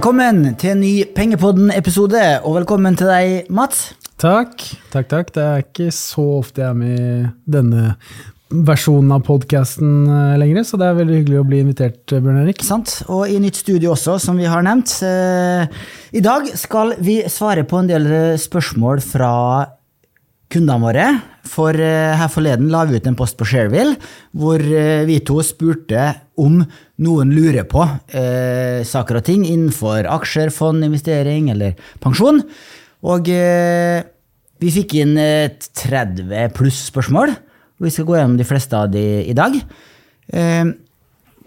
Velkommen til en ny Pengepodden-episode, og velkommen til deg, Mats. Takk. takk, takk. Det er ikke så ofte jeg er med i denne versjonen av podkasten lenger, så det er veldig hyggelig å bli invitert, Bjørn Erik. Sant? Og i nytt studio også, som vi har nevnt. Eh, I dag skal vi svare på en del spørsmål fra kundene våre. For eh, her forleden la vi ut en post på Shareville hvor eh, vi to spurte om noen lurer på eh, saker og ting innenfor aksjer, fond, investering eller pensjon. Og eh, vi fikk inn 30 pluss spørsmål, og vi skal gå gjennom de fleste av de i dag. Eh,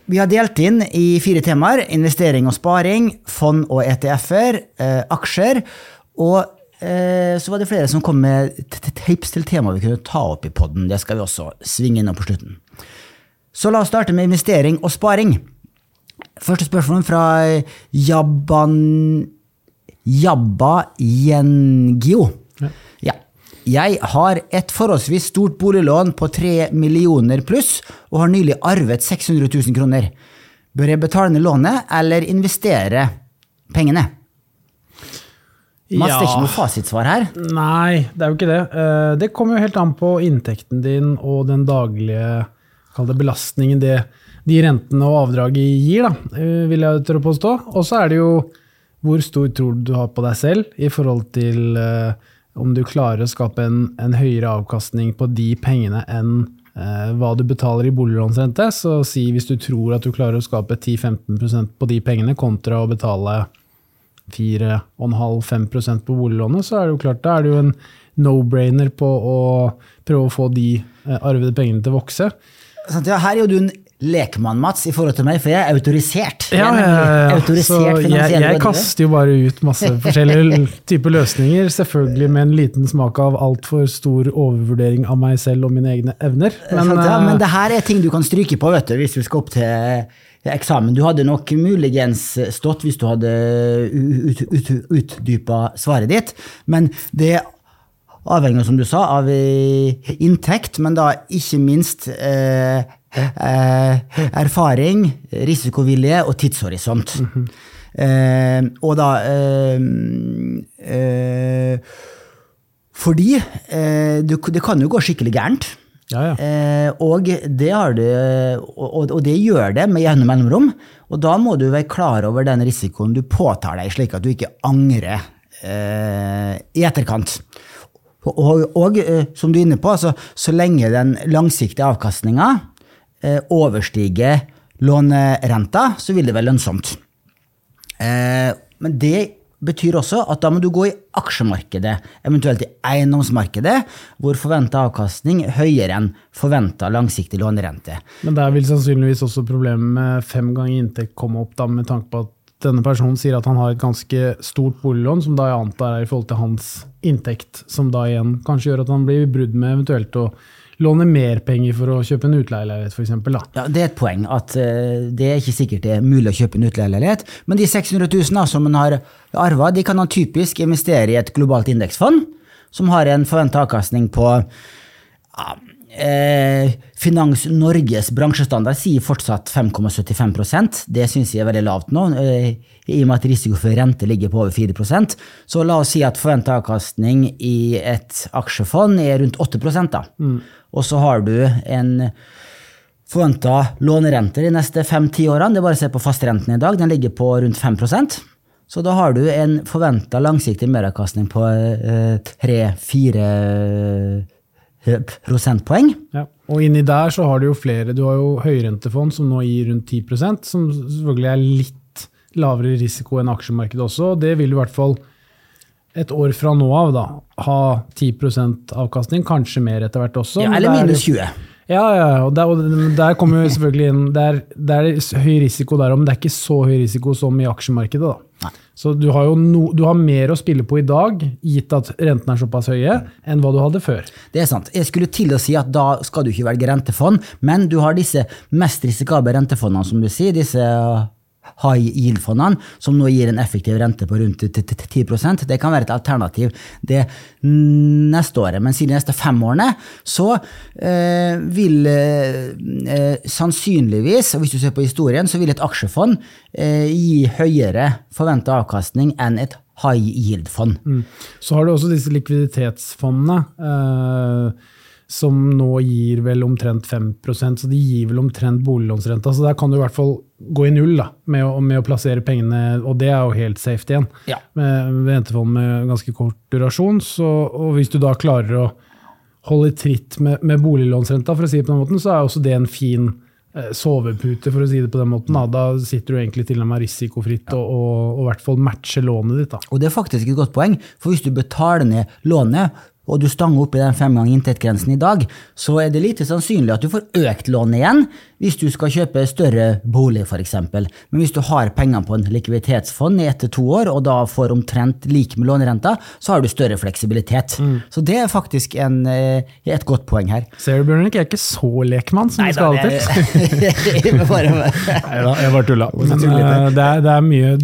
vi har delt inn i fire temaer. Investering og sparing, fond og ETF-er, eh, aksjer og så var det flere som kom med tips til temaer vi kunne ta opp i poden. Det skal vi også svinge innom på slutten. Så la oss starte med investering og sparing. Første spørsmål fra Jabban Jabba Gjengio. Ja. ja. Jeg har et forholdsvis stort boliglån på 3 millioner pluss, og har nylig arvet 600 000 kroner. Bør jeg betale ned lånet eller investere pengene? Mats, ja. ikke noe fasitsvar her? Nei, det er jo ikke det. Eh, det kommer jo helt an på inntekten din og den daglige det, belastningen det, de rentene og avdraget gir, da, eh, vil jeg tørre påstå. Og så er det jo hvor stor tro du har på deg selv i forhold til uh, om du klarer å skape en, en, høyere avkastning på de pengene enn hva du betaler i boliglånsrente. Så si hvis du tror at du klarer å skape 10-15% på de pengene kontra å betale 4,5-5 på boliglånet, så er det jo klart da er det jo en no-brainer på å prøve å få de eh, arvede pengene til å vokse. Ja, her er jo du en lekmann, Mats, i forhold til meg, for jeg er autorisert. Ja, ja, ja. Autorisert så jeg, jeg kaster jo bare ut masse forskjellige typer løsninger, selvfølgelig med en liten smak av altfor stor overvurdering av meg selv og mine egne evner. Men, ja, men det her er ting du kan stryke på vet du, hvis du skal opp til eksamen. Du hadde nok muligens stått hvis du hadde ut, ut, utdypa svaret ditt, men det avhenger, som du sa, av eh, inntekt, men da ikke minst eh, eh, erfaring, risikovilje og tidshorisont. Mm -hmm. eh, og da eh, Fordi det kan jo gå skikkelig gærent. Ja, ja. Eh, og, det du, og, og, det gjør det med jevne mellomrom. Og da må du være klar over den risikoen du påtar deg, slik at du ikke angrer eh, i etterkant. Og, og eh, som du er inne på, altså, så lenge den langsiktige avkastninga eh, overstiger lånerenta, så vil det være lønnsomt. Eh, men det betyr også at da må du gå i aksjemarkedet, eventuelt i eiendomsmarkedet, hvor forventa avkastning er høyere enn forventa langsiktig lånerente. Men der vil sannsynligvis også problemet med fem ganger inntekt komme opp, da, med tanke på at denne personen sier at han har et ganske stort boliglån, som da jeg antar er i forhold til hans inntekt, som da igjen kanskje gjør at han blir brudd med eventuelt å låne mer penger for å kjøpe en utleieleilighet, f.eks. Ja, det er et poeng at uh, det er ikke sikkert det er mulig å kjøpe en utleieleilighet. Men de 600 000 da, som man har arva, de kan han typisk investere i et globalt indeksfond, som har en forventa avkastning på ja, Eh, Finans Norges bransjestandard sier fortsatt 5,75% Det syns jeg er veldig lavt nå, eh, i og med at risiko for rente ligger på over 4% Så la oss si at forventa avkastning i et aksjefond er rundt 8 da. Mm og så har du en forventa lånerente de neste fem-ti årene. Det er bare å se på fastrenten i dag, den ligger på rundt 5% Så da har du en forventa langsiktig meravkastning på eh, tre-fire eh, prosentpoeng. Ja. Og inni der så har du jo flere. Du har jo høyrentefond som nå gir rundt 10% som selvfølgelig er litt lavere risiko enn aksjemarkedet også. Det vil i hvert fall et år fra nå av da, ha 10% avkastning, kanskje mer etter hvert også. Ja, eller minus 20. Ja, ja, og der, og der kommer jo selvfølgelig inn det er, det er, høy risiko der òg, men det er ikke så høy risiko som i aksjemarkedet. da. Nei. Så du har jo no, du har mer å spille på i dag, gitt at rentene er såpass høye, enn hva du hadde før. Det er sant. Jeg skulle til å si at da skal du ikke velge rentefond, men du har disse mest risikable rentefondene, som du sier. disse high yield-fondene, som nå gir en effektiv rente på rundt 10% Det kan være et alternativ det neste året. Men siden de neste fem årene så eh, vil eh, sannsynligvis, og hvis du ser på historien, så vil et aksjefond eh, gi høyere forventa avkastning enn et high yield-fond. Mm. Så har du også disse likviditetsfondene. Eh, som nå gir vel omtrent 5% så de gir vel omtrent boliglånsrenta. Så der kan du i hvert fall gå i null da, med å, med å plassere pengene, og det er jo helt safe igjen. Ja. Med rentefond med ganske kort durasjon. Så, og hvis du da klarer å holde tritt med, med boliglånsrenta, for å si det på den måten, så er også det en fin eh, sovepute, for å si det på den måten. Da, da sitter du egentlig med risikofritt ja. og, og, og, i hvert fall matcher lånet ditt. Da. Og det er faktisk et godt poeng, for hvis du betaler ned lånet og du stanger opp i den fem ganger inntektsgrensen i dag, så er det lite sannsynlig at du får økt lån igjen hvis du skal kjøpe større bolig, f.eks. Men hvis du har penger på en likviditetsfond i ett til to år, og da får omtrent lik med lånerenta, så har du større fleksibilitet. Mm. Så det er faktisk en, eh, et godt poeng her. Ser du, Bjørnik, jeg er ikke så lekmann som Nei, du skal ha det til. jeg bare tulla. Men det, er, det er mye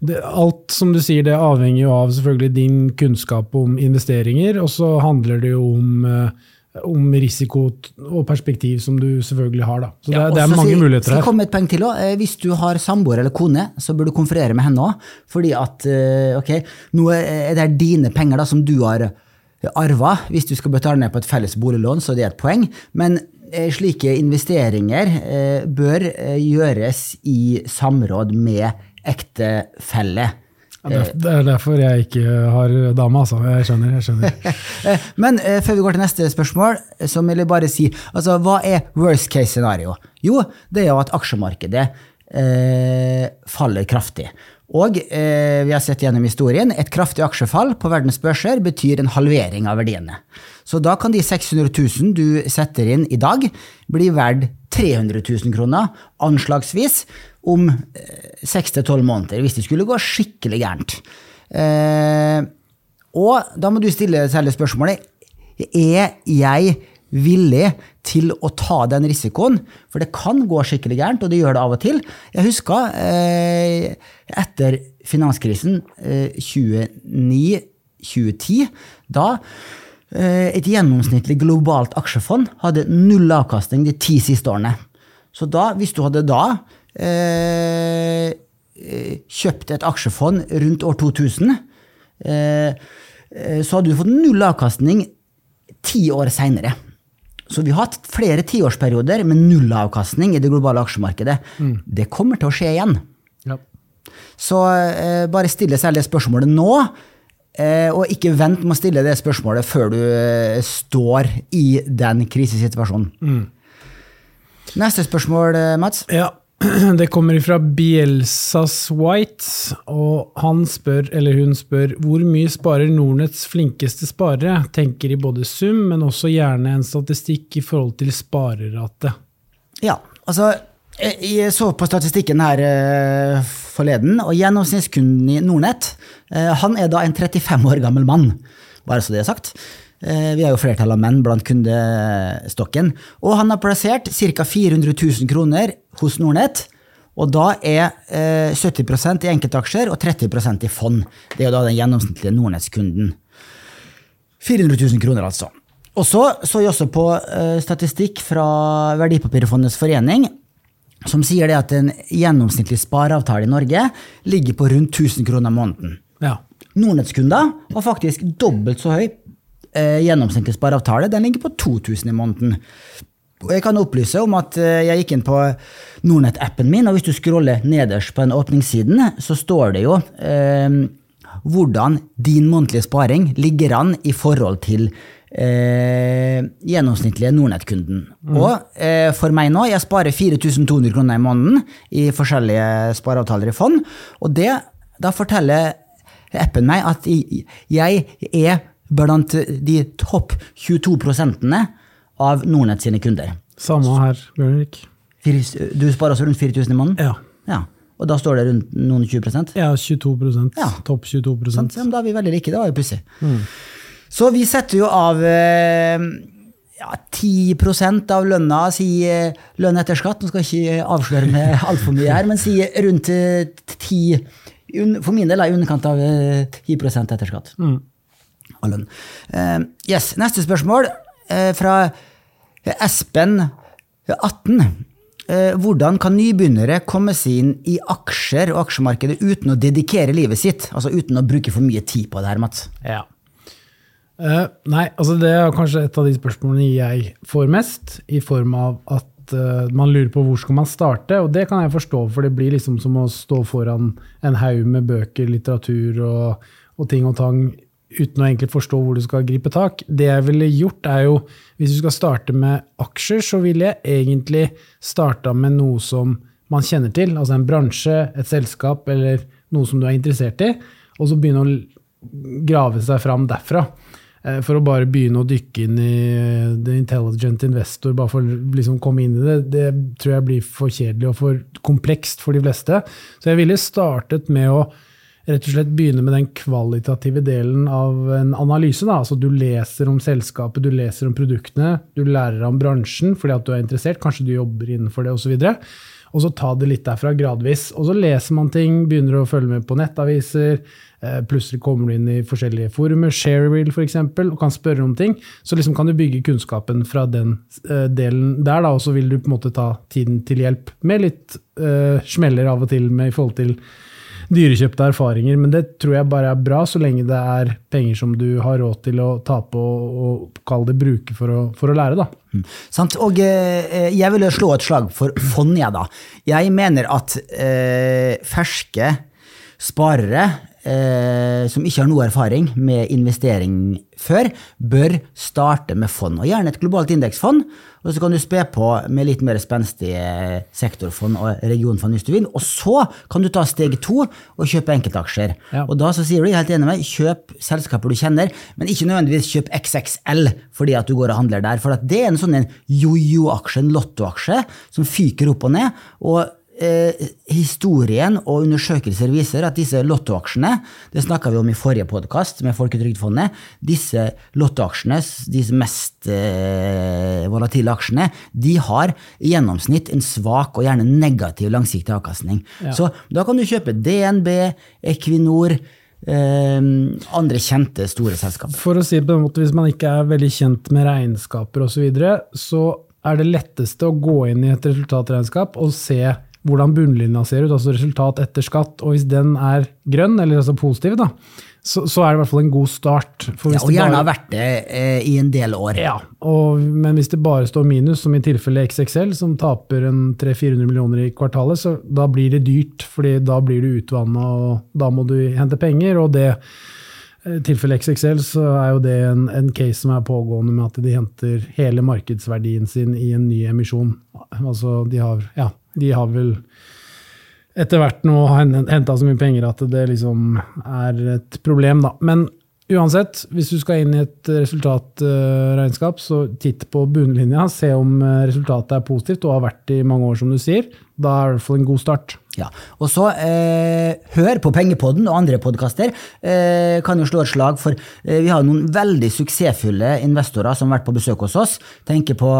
det, alt som du sier, det avhenger jo av selvfølgelig din kunnskap om investeringer, og så handler det jo om, eh, om risiko og perspektiv som du selvfølgelig har. Da. Så det, ja, det er mange skal, muligheter her. Skal komme et poeng til også. Eh, hvis du har samboer eller kone, så bør du konferere med henne òg. Fordi at eh, ok, nå er det dine penger da, som du har arva. Hvis du skal betale ned på et felles boliglån, så det er et poeng. Men slike investeringer bør gjøres i samråd med ektefelle. Ja, det er derfor jeg ikke har dame, altså. Jeg skjønner. jeg skjønner. Men eh, før vi går til neste spørsmål, så vil jeg bare si altså, hva er worst case scenario? Jo, det er jo at aksjemarkedet eh, faller kraftig. Og eh, vi har sett gjennom historien, et kraftig aksjefall på verdens børser betyr en halvering av verdiene. Så da kan de 600 000 du setter inn i dag, bli verd 300 000 kroner, anslagsvis, om eh, seks til tolv måneder, hvis det skulle gå skikkelig gærent. Eh, og da må du stille særlig spørsmålet er jeg villig til å ta den risikoen, for det kan gå skikkelig gærent, og det gjør det av og til. Jeg husker eh, etter finanskrisen eh, 2009-2010, da eh, et gjennomsnittlig globalt aksjefond hadde null avkastning de ti siste årene. Så da, hvis du hadde da eh, kjøpt et aksjefond rundt år 2000, eh, eh, så hadde du fått null avkastning ti år seinere. Så vi har hatt flere tiårsperioder med null avkastning i det globale aksjemarkedet. Mm. Det kommer til å skje igjen. Ja. Så eh, bare stille seg det spørsmålet nå. Eh, og ikke vent med å stille det spørsmålet før du eh, står i den krisesituasjonen. Mm. Neste spørsmål, eh, Mats? Ja, Det kommer fra Bielsas White, og han spør, eller hun spør, hvor mye sparer Nordnetts flinkeste sparere? Tenker i både sum, men også gjerne en statistikk i forhold til sparerate. Ja, altså jeg så på statistikken her uh, forleden, og gjennomsnittskunden i Nordnett uh, han er da en 35 år gammel mann, bare så det er sagt. Eh, vi er jo flertall av menn blant kundestokken. Og han har plassert ca. 400 000 kroner hos Nordnett. Og da er 70% i enkeltaksjer og 30% i fond. Det er jo da den gjennomsnittlige Nordnett-kunden. 400 000 kroner, altså. Og så så jeg også på eh, statistikk fra Verdipapirfondets forening, som sier det at en gjennomsnittlig spareavtale i Norge ligger på rundt 1000 kroner måneden. Ja. Nordnetts-kunder var faktisk dobbelt så høy eh, gjennomsnittlig spareavtale den ligger på 2000 i måneden. Og jeg kan opplyse om at eh, jeg gikk inn på Nordnett-appen min, og hvis du scroller nederst på den åpningssiden, så står det jo eh, hvordan din månedlige sparing ligger an i forhold til eh, gjennomsnittlige Nordnett-kunden. Mm. Og eh, for meg nå, jeg sparer 4200 kroner i måneden i forskjellige spareavtaler i fond, og det, da forteller appen meg at jeg er blant de topp 22% av Nordnett sine kunder. Samme her, Bjørnvik. Du sparer altså rundt 4000 i måneden? Ja. ja. Og da står det rundt noen 20% Ja, 22 ja. Topp 22 sånn, Da er vi veldig like. Det var jo pussig. Mm. Så vi setter jo av eh, ja, 10% av lønna, si eh, lønn etter skatt. Nå skal jeg ikke avsløre med altfor mye her, men si rundt eh, 10 For min del er i underkant av eh, 10% etter skatt av lønn. Uh, yes, Neste spørsmål uh, fra Espen 18. Eh, hvordan kan nybegynnere komme seg inn i aksjer og aksjemarkedet uten å dedikere livet sitt? Altså uten å bruke for mye tid på det her, Mats. Ja. Uh, nei, altså det er kanskje et av de spørsmålene jeg får mest, i form av at eh, man lurer på hvor skal man starte, og det kan jeg forstå, for det blir liksom som å stå foran en haug med bøker, litteratur og, og ting og tang uten å egentlig forstå hvor du skal gripe tak. Det jeg ville gjort, er jo Hvis du skal starte med aksjer, så ville jeg egentlig starta med noe som man kjenner til, altså en bransje, et selskap eller noe som du er interessert i, og så begynne å grave seg fram derfra. Eh, For å bare begynne å dykke inn i eh, the intelligent investor, bare for å liksom komme inn i det, det tror jeg blir for kjedelig og for komplekst for de fleste. Så jeg ville startet med å rett og slett begynne med den kvalitative delen av en analyse. Da. Altså, du leser om selskapet, du leser om produktene, du lærer om bransjen fordi at du er interessert, kanskje du jobber innenfor det osv. Og så ta det litt derfra gradvis. Og så leser man ting, begynner å følge med på nettaviser. eh, Plutselig kommer du inn i forskjellige forumer, Sharereel f.eks., og kan spørre om ting. Så liksom kan du bygge kunnskapen fra den eh, delen der, da, og så vil du på en måte ta tiden til hjelp med litt eh, smeller av og til med i forhold til dyrekjøpte erfaringer, men det tror jeg bare er bra, så lenge det er penger som du har råd til å ta på og kall det bruke for å, for å lære. da. Mm. Og eh, jeg vil slå et slag for fond, jeg, da. Jeg mener at eh, ferske sparere eh, som ikke har noe erfaring med investering før, bør starte med fond. Og gjerne et globalt indeksfond. Og så kan du spe på med litt mer spenstige sektorfond og regionfond hvis du vil. Og så kan du ta steg to og kjøpe enkeltaksjer. Ja. Og da så sier du, helt enig med, kjøp selskaper du kjenner, men ikke nødvendigvis kjøp XXL fordi at du går og handler der. For at det er en sånn en jojo-aksje, en lottoaksje, som fyker opp og ned. og eh, historien og undersøkelser viser at disse lottoaksjene, det snakka vi om i forrige podkast med Folketrygdfondet, disse lottoaksjene, disse mest eh, volatile aksjene, de har i gjennomsnitt en svak og gjerne negativ langsiktig avkastning. Ja. Så da kan du kjøpe DNB, Equinor, eh, andre kjente store selskaper. For å si det på en måte, Hvis man ikke er veldig kjent med regnskaper osv., så, videre, så er det letteste å gå inn i et resultatregnskap og se hvordan bunnlinja ser ut, altså resultat etter skatt. Og hvis den er grønn, eller altså positiv, da, så, så er det i hvert fall en god start. Ja, og gjerne har vært det eh, i en del år. Ja, og, men hvis det bare står minus, som i tilfelle XXL, som taper en 300-400 millioner i kvartalet, så da blir det dyrt, fordi da blir du utvanna, og da må du hente penger. og det i tilfelle XXL så er jo det en, en case som er pågående med at de henter hele markedsverdien sin i en ny emisjon. Altså, de har, ja, de har vel etter hvert nå henta så mye penger at det liksom er et problem, da. Men uansett, hvis du skal inn i et resultatregnskap, så titt på bunnlinja. Se om eh, resultatet er positivt og har vært i mange år, som du sier. Da er det i hvert fall en god start. Ja, og så eh, hør på Pengepodden og andre podkaster. Eh, kan jo slå et slag for eh, Vi har noen veldig suksessfulle investorer som har vært på besøk hos oss. Tenker på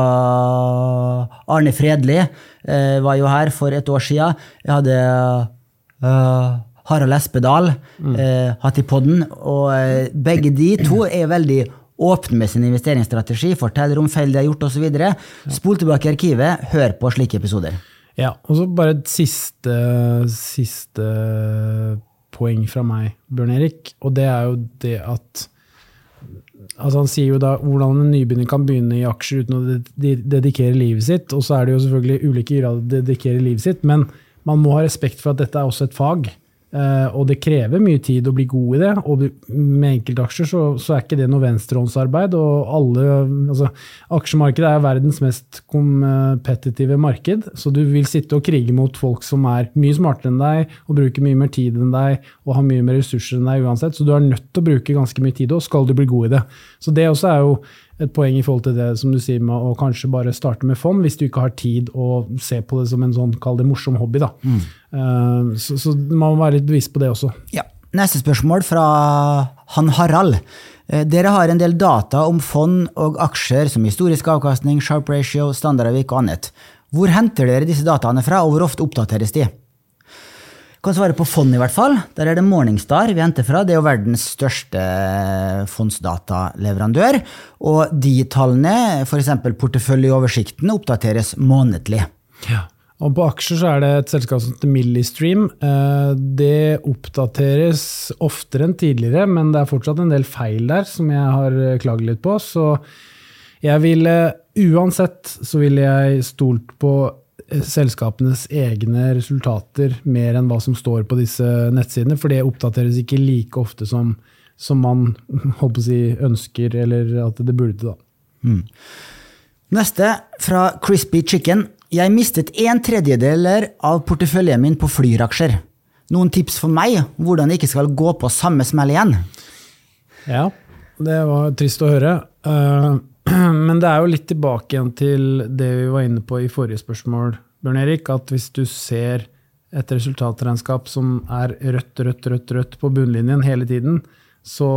Arne Fredli, eh, var jo her for et år siden. Jeg hadde eh, Harald Espedal eh, hatt i podden, og begge de to er veldig åpne med sin investeringsstrategi, forteller om feil de har gjort osv. Spol tilbake i arkivet, hør på slike episoder. Ja, og så bare et siste, siste poeng fra meg, Bjørn Erik, og det er jo det at Altså Han sier jo da hvordan en nybegynner kan begynne i aksjer uten å dedikere livet sitt, og så er det jo selvfølgelig ulike grader å dedikere livet sitt, men man må ha respekt for at dette er også et fag. Eh, Og det krever mye tid å bli god i det. Og med enkeltaksjer så, så er ikke det noe venstrehåndsarbeid. Og alle, altså, aksjemarkedet er verdens mest kompetitive marked, så du vil sitte og krige mot folk som er mye smartere enn deg, og bruker mye mer tid enn deg, og har mye mer ressurser enn deg uansett. Så du er nødt til å bruke ganske mye tid, og skal du bli god i det. Så det også er jo et poeng i forhold til det som du sier med å kanskje bare starte med fond, hvis du ikke har tid å se på det som en sånn, kall det morsom hobby. da. Eh, Så, så man må være litt bevisst på det også. Ja. Neste spørsmål fra Han Harald. Eh, dere har en del data om fond og aksjer som historisk avkastning, sharp ratio, standardavvik og annet. Hvor henter dere disse dataene fra, og hvor ofte oppdateres de? Kan svare på fond, i hvert fall. Der er det Morningstar vi henter fra. Det er jo verdens største fondsdataleverandør. Og de tallene, f.eks. porteføljeoversikten, oppdateres månedlig. Ja. Og på aksjer så er det et selskap som heter Millistream. Eh, det oppdateres oftere enn tidligere, men det er fortsatt en del feil der som jeg har eh, klaget litt på. Så jeg ville uansett så ville jeg stolt på eh, selskapenes egne resultater mer enn hva som står på disse nettsidene, for det oppdateres ikke like ofte som, som man si, ønsker, eller at det burde. da. Mm. Neste, fra Crispy Chicken. Jeg mistet en tredjedeler av porteføljen min på Flyr-aksjer. Noen tips for meg hvordan jeg ikke skal gå på samme smell igjen? Ja, det var trist å høre. Eh, men det er jo litt tilbake igjen til det vi var inne på i forrige spørsmål, Bjørn Erik, at hvis du ser et resultatregnskap som er rødt, rødt, rødt, rødt på bunnlinjen hele tiden, så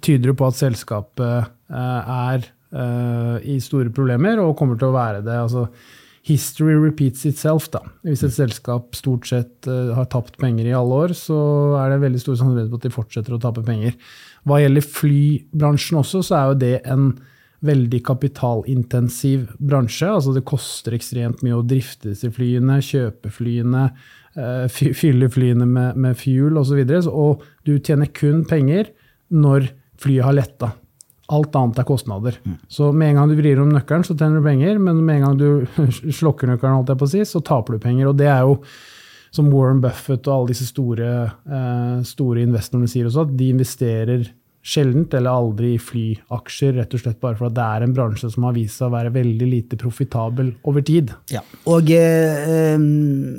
tyder det på at selskapet eh, er uh, i store problemer og kommer til å være det. altså History repeats itself. da. Hvis et selskap stort sett har tapt penger i alle år, så er det veldig stor sannsynlighet for at de fortsetter å tape penger. Hva gjelder flybransjen også, så er jo det en veldig kapitalintensiv bransje. altså Det koster ekstremt mye å drifte disse flyene, kjøpe flyene, uh, fylle flyene med, med fuel osv. Og, så og du tjener kun penger når flyet har letta. Alt annet er kostnader. Mm. Så med en gang du vrir om nøkkelen, så tjener du penger. Men med en gang du slokker nøkkelen, holdt jeg på å si, så taper du penger. Og det er jo som Warren Buffett og alle disse store, eh, store investorene sier også, at de investerer sjeldent eller aldri i flyaksjer, rett og slett bare for at det er en bransje som har vist seg å være veldig lite profitabel over tid. Ja, og eh,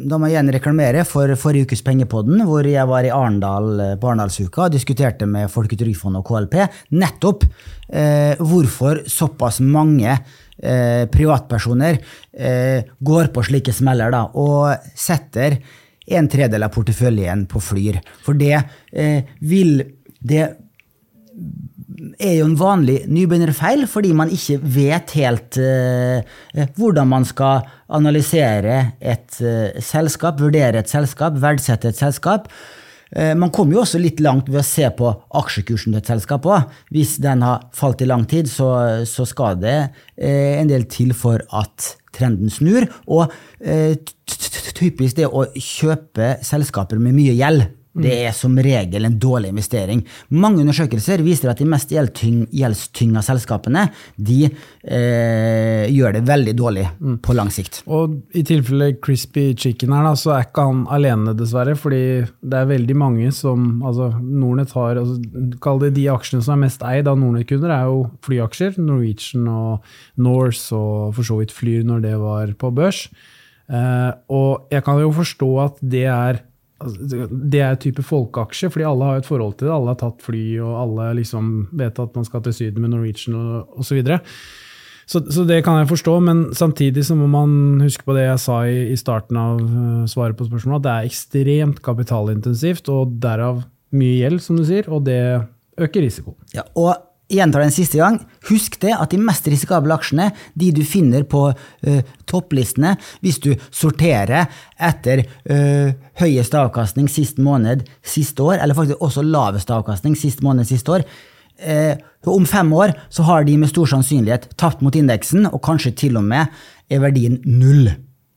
Da må jeg igjen reklamere for forrige ukes Pengepodden, hvor jeg var i Arendal eh, på Arendalsuka og diskuterte med Folketrygdfondet og KLP nettopp eh, hvorfor såpass mange eh, privatpersoner eh, går på slike smeller da, og setter en tredel av porteføljen på Flyr. For det eh, vil det er jo en vanlig nybegynnerfeil, fordi man ikke vet helt eh, hvordan man skal analysere et eh, selskap, vurdere et selskap, verdsette et selskap. Uh, man kommer jo også litt langt ved å se på aksjekursen til et selskap òg. Hvis den har falt i lang tid, så, så skal det en del til for at trenden snur. Og typisk det å kjøpe selskaper med mye gjeld det er som regel en dårlig investering. Mange undersøkelser viser at de mest gjeldstynga selskapene de eh, gjør det veldig dårlig mm. på lang sikt. Og I tilfelle Crispy Chicken her, da, så er ikke han alene, dessverre. fordi det er veldig mange som altså Nordnett har altså, Kall det de aksjene som er mest eid av Nordnett-kunder, er jo flyaksjer. Norwegian og Norse og for så vidt Flyr når det var på børs. Eh, og jeg kan jo forstå at det er Altså, det er type folkeaksje, fordi alle har et forhold til det. Alle har tatt fly, og alle liksom vet at man skal til Syden med Norwegian osv. Så, videre. så Så det kan jeg forstå, men samtidig så må man huske på det jeg sa i, i starten av uh, svaret på spørsmålet, at det er ekstremt kapitalintensivt, og derav mye gjeld, som du sier, og det øker risikoen. Ja, og gjentar det en siste gang, husk det at de mest risikable aksjene, de du finner på uh, topplistene, hvis du sorterer etter uh, høyest avkastning sist måned sist år, eller faktisk også lavest avkastning sist måned sist år, uh, om fem år så har de med stor sannsynlighet tapt mot indeksen, og kanskje til og med er verdien null,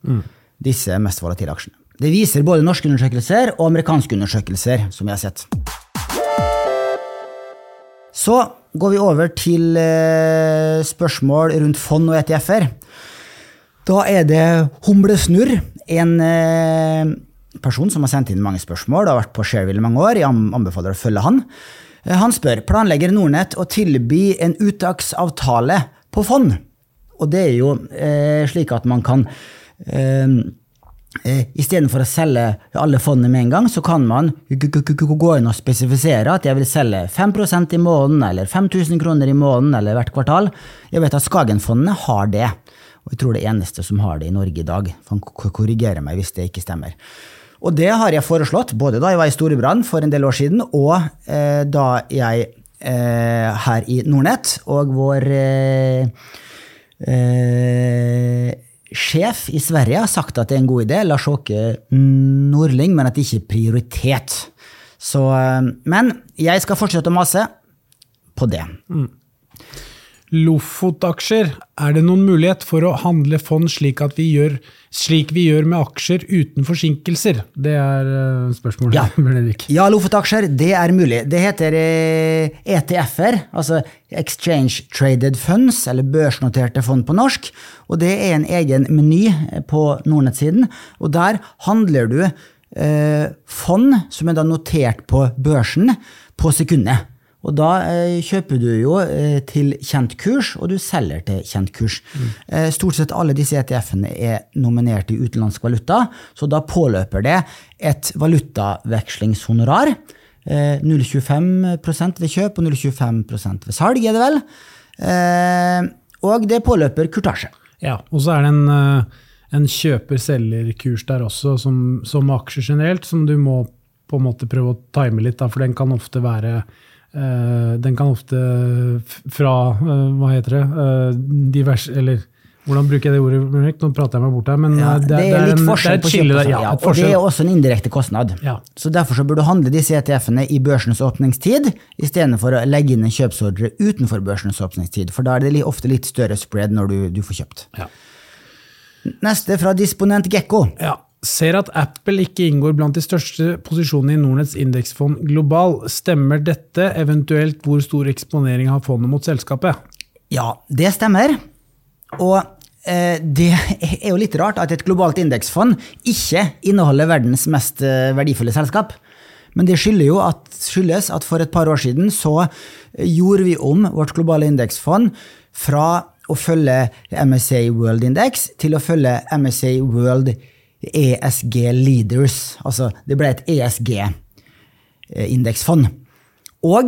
mm. disse mest volatile aksjene. Det viser både norske undersøkelser og amerikanske undersøkelser, som vi har sett. Så går vi over til eh, spørsmål rundt fond og ETF-er. Da er det Humlesnurr, en eh, person som har sendt inn mange spørsmål har vært på Shareville i mange år. Jeg anbefaler å følge han. Eh, han spør planlegger Nordnett å tilby en uttaksavtale på fond. Og det er jo eh, slik at man kan Eh, Istedenfor å selge alle fondene med en gang, så kan man gå inn og spesifisere at jeg vil selge 5% i måneden, eller 5000 kroner i måneden, eller hvert kvartal. Jeg vet at Skagenfondene har det, og jeg tror det eneste som har det i Norge i dag. Han korrigerer meg hvis det ikke stemmer. Og det har jeg foreslått, både da jeg var i Storebrand for en del år siden, og eh, da jeg eh, her i Nordnett, og vår eh, eh, sjef i Sverige har sagt at det er en god idé. Lars Åke Nordling, men at det ikke er prioritet. Så, eh, men jeg skal fortsette å mase på det. Lofot-aksjer, er det noen mulighet for å handle fond slik, at vi gjør, slik vi gjør med aksjer uten forsinkelser? Det er eh, spørsmålet, Ja. Benedikt. Ja, Lofot-aksjer, det er mulig. Det heter eh, ETF-er, altså Exchange Traded Funds, eller børsnoterte fond på norsk. Og det er en egen meny eh, på Nordnett-siden, og der handler du eh, fond som er da notert på børsen på sekundet. Og da eh, kjøper du jo eh, til kjent kurs, og du selger til kjent kurs. Eh, stort sett alle disse ETF-ene er nominert i utenlandsk valuta, så da påløper det et valutavekslingshonorar. Eh, 0,25% ved kjøp og 0,25% ved salg, er det vel. Eh, og det påløper kurtasje. Ja, og så er det en, eh, en kjøper-selger-kurs der også, som, som aksjer generelt, som du må på en måte prøve å time litt, da, for den kan ofte være eh, Den kan ofte fra eh, Hva heter det? eh, divers Eller hvordan bruker jeg det ordet? Nå prater jeg meg bort her, men Ja, eh, det, er litt en- forskjell er på kjøp og. Ja, Ja, og det er også en indirekte kostnad. Så Derfor så bør du handle disse ETF-ene i børsens åpningstid, istedenfor å legge inn en kjøpsordre utenfor børsens åpningstid. For da er det ofte litt større spread når du, du får kjøpt. Ja. Neste fra disponent Gekko. Ja. Ser at Apple ikke inngår blant de største posisjonene i Nordnetts indeksfond global. Stemmer dette, eventuelt hvor stor eksponering har fondet mot selskapet? Ja, det stemmer. Og eh, det er jo litt rart at et globalt indeksfond ikke inneholder verdens mest eh, verdifulle selskap. Men det skyldes at, for et par år siden så gjorde vi om vårt globale indeksfond fra å følge MSA World Index til å følge MSA World ESG Leaders. Altså det ble et ESG-indeksfond. Og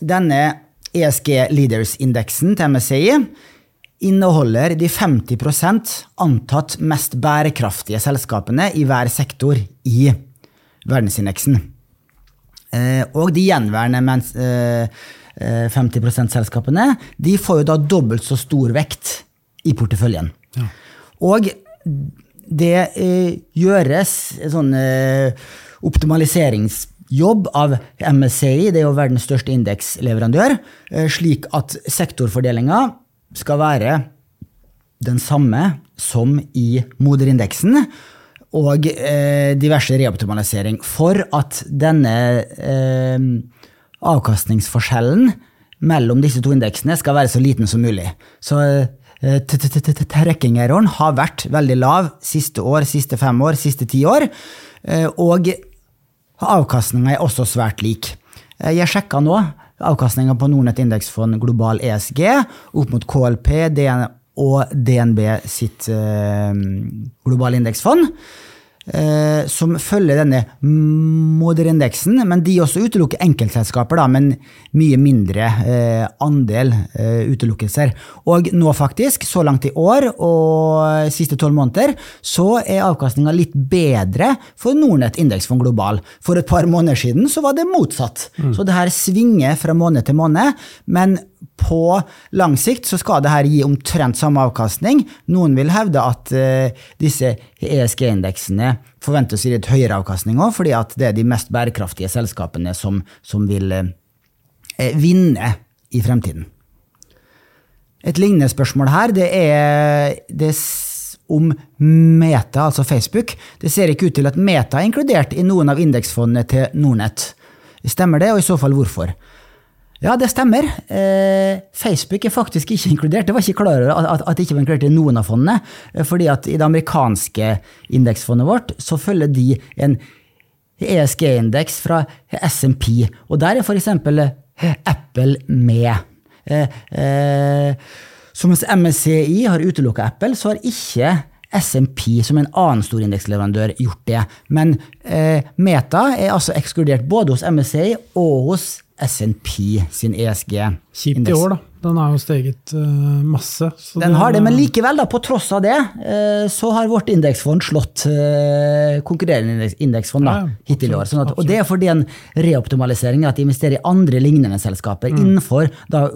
denne ESG Leaders-indeksen til MSCI inneholder de 50% antatt mest bærekraftige selskapene i hver sektor i verdensindeksen. Eh, Og de gjenværende mens, eh, eh, 50% selskapene de får jo da dobbelt så stor vekt i porteføljen. Og det eh, gjøres sånn eh, optimaliseringsjobb av MSCI, det er jo verdens største indeksleverandør, eh, slik at sektorfordelinga skal være den samme som i moderindeksen, og eh, diverse reoptimalisering, for at denne eh, avkastningsforskjellen mellom disse to indeksene skal være så liten som mulig. Så eh, t- t- t- t- tracking-erroren har vært veldig lav siste år, siste fem år, siste ti år, eh, og avkastninga er også svært lik. Eh, Jeg sjekka nå avkastninga på Nordnett indeksfond global ESG opp mot KLP og DNB sitt globale indeksfond. Eh, som følger denne moderindeksen, men de også utelukker enkeltselskaper, da, men mye mindre eh, andel eh, utelukkelser. Og nå faktisk, så langt i år og siste tolv måneder, så er avkastninga litt bedre for Nordnett indeksfond global. For et par måneder siden så var det motsatt. Så det her svinger fra måned til måned, men på lang sikt så skal det her gi omtrent samme avkastning. Noen vil hevde at uh, disse ESG-indeksene forventes å gi litt høyere avkastning òg, fordi at det er de mest bærekraftige selskapene som, som vil uh, vinne i fremtiden. Et lignende spørsmål her, det er, det om Meta, altså Facebook. Det ser ikke ut til at Meta er inkludert i noen av indeksfondene til Nordnett. Stemmer det, og i så fall hvorfor? Ja, det stemmer. Eh, Facebook er faktisk ikke inkludert. Det var ikke klar over at, at, det ikke var inkludert i noen av fondene. eh, Fordi at i det amerikanske indeksfondet vårt så følger de en ESG-indeks fra SMP, og der er f.eks. Apple med. Eh, eh, så mens MSCI har utelukka Apple, så har ikke SMP, som en annen stor indeksleverandør, gjort det. Men eh, Meta er altså ekskludert både hos MSCI og hos SNP sin ESG. Kjipt i år, da. Den har jo steget uh, masse. den har det, men likevel, da, på tross av det, uh, så har vårt indeksfond slått uh, konkurrerende indeksfond da, ja, hittil i år. Sånn at, og det er fordi en reoptimalisering at de investerer i andre lignende selskaper mm. innenfor da,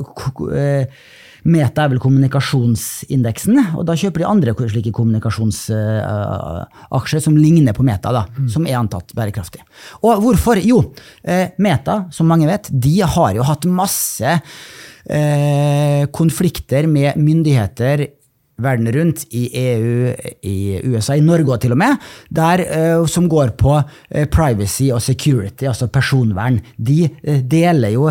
Meta er vel kommunikasjonsindeksen, og da kjøper de andre slike kommunikasjonsaksjer som ligner på Meta, da, mm. som er antatt bærekraftig. Og hvorfor? Jo, eh, Meta, som mange vet, de har jo hatt masse eh, konflikter med myndigheter verden rundt, i EU, i USA, i Norge til og med, der, uh, som går på uh, privacy og security, altså personvern. De uh, deler jo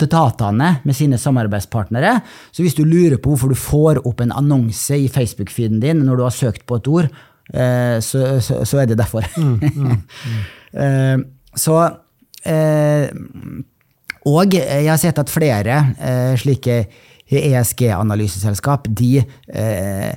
dataene med sine samarbeidspartnere. Så hvis du lurer på hvorfor du får opp en annonse i Facebook-feeden din når du har søkt på et ord, så, så, så, er det derfor. Mm, mm, mm. så Og jeg har sett at flere slike ESG-analyseselskap de eh,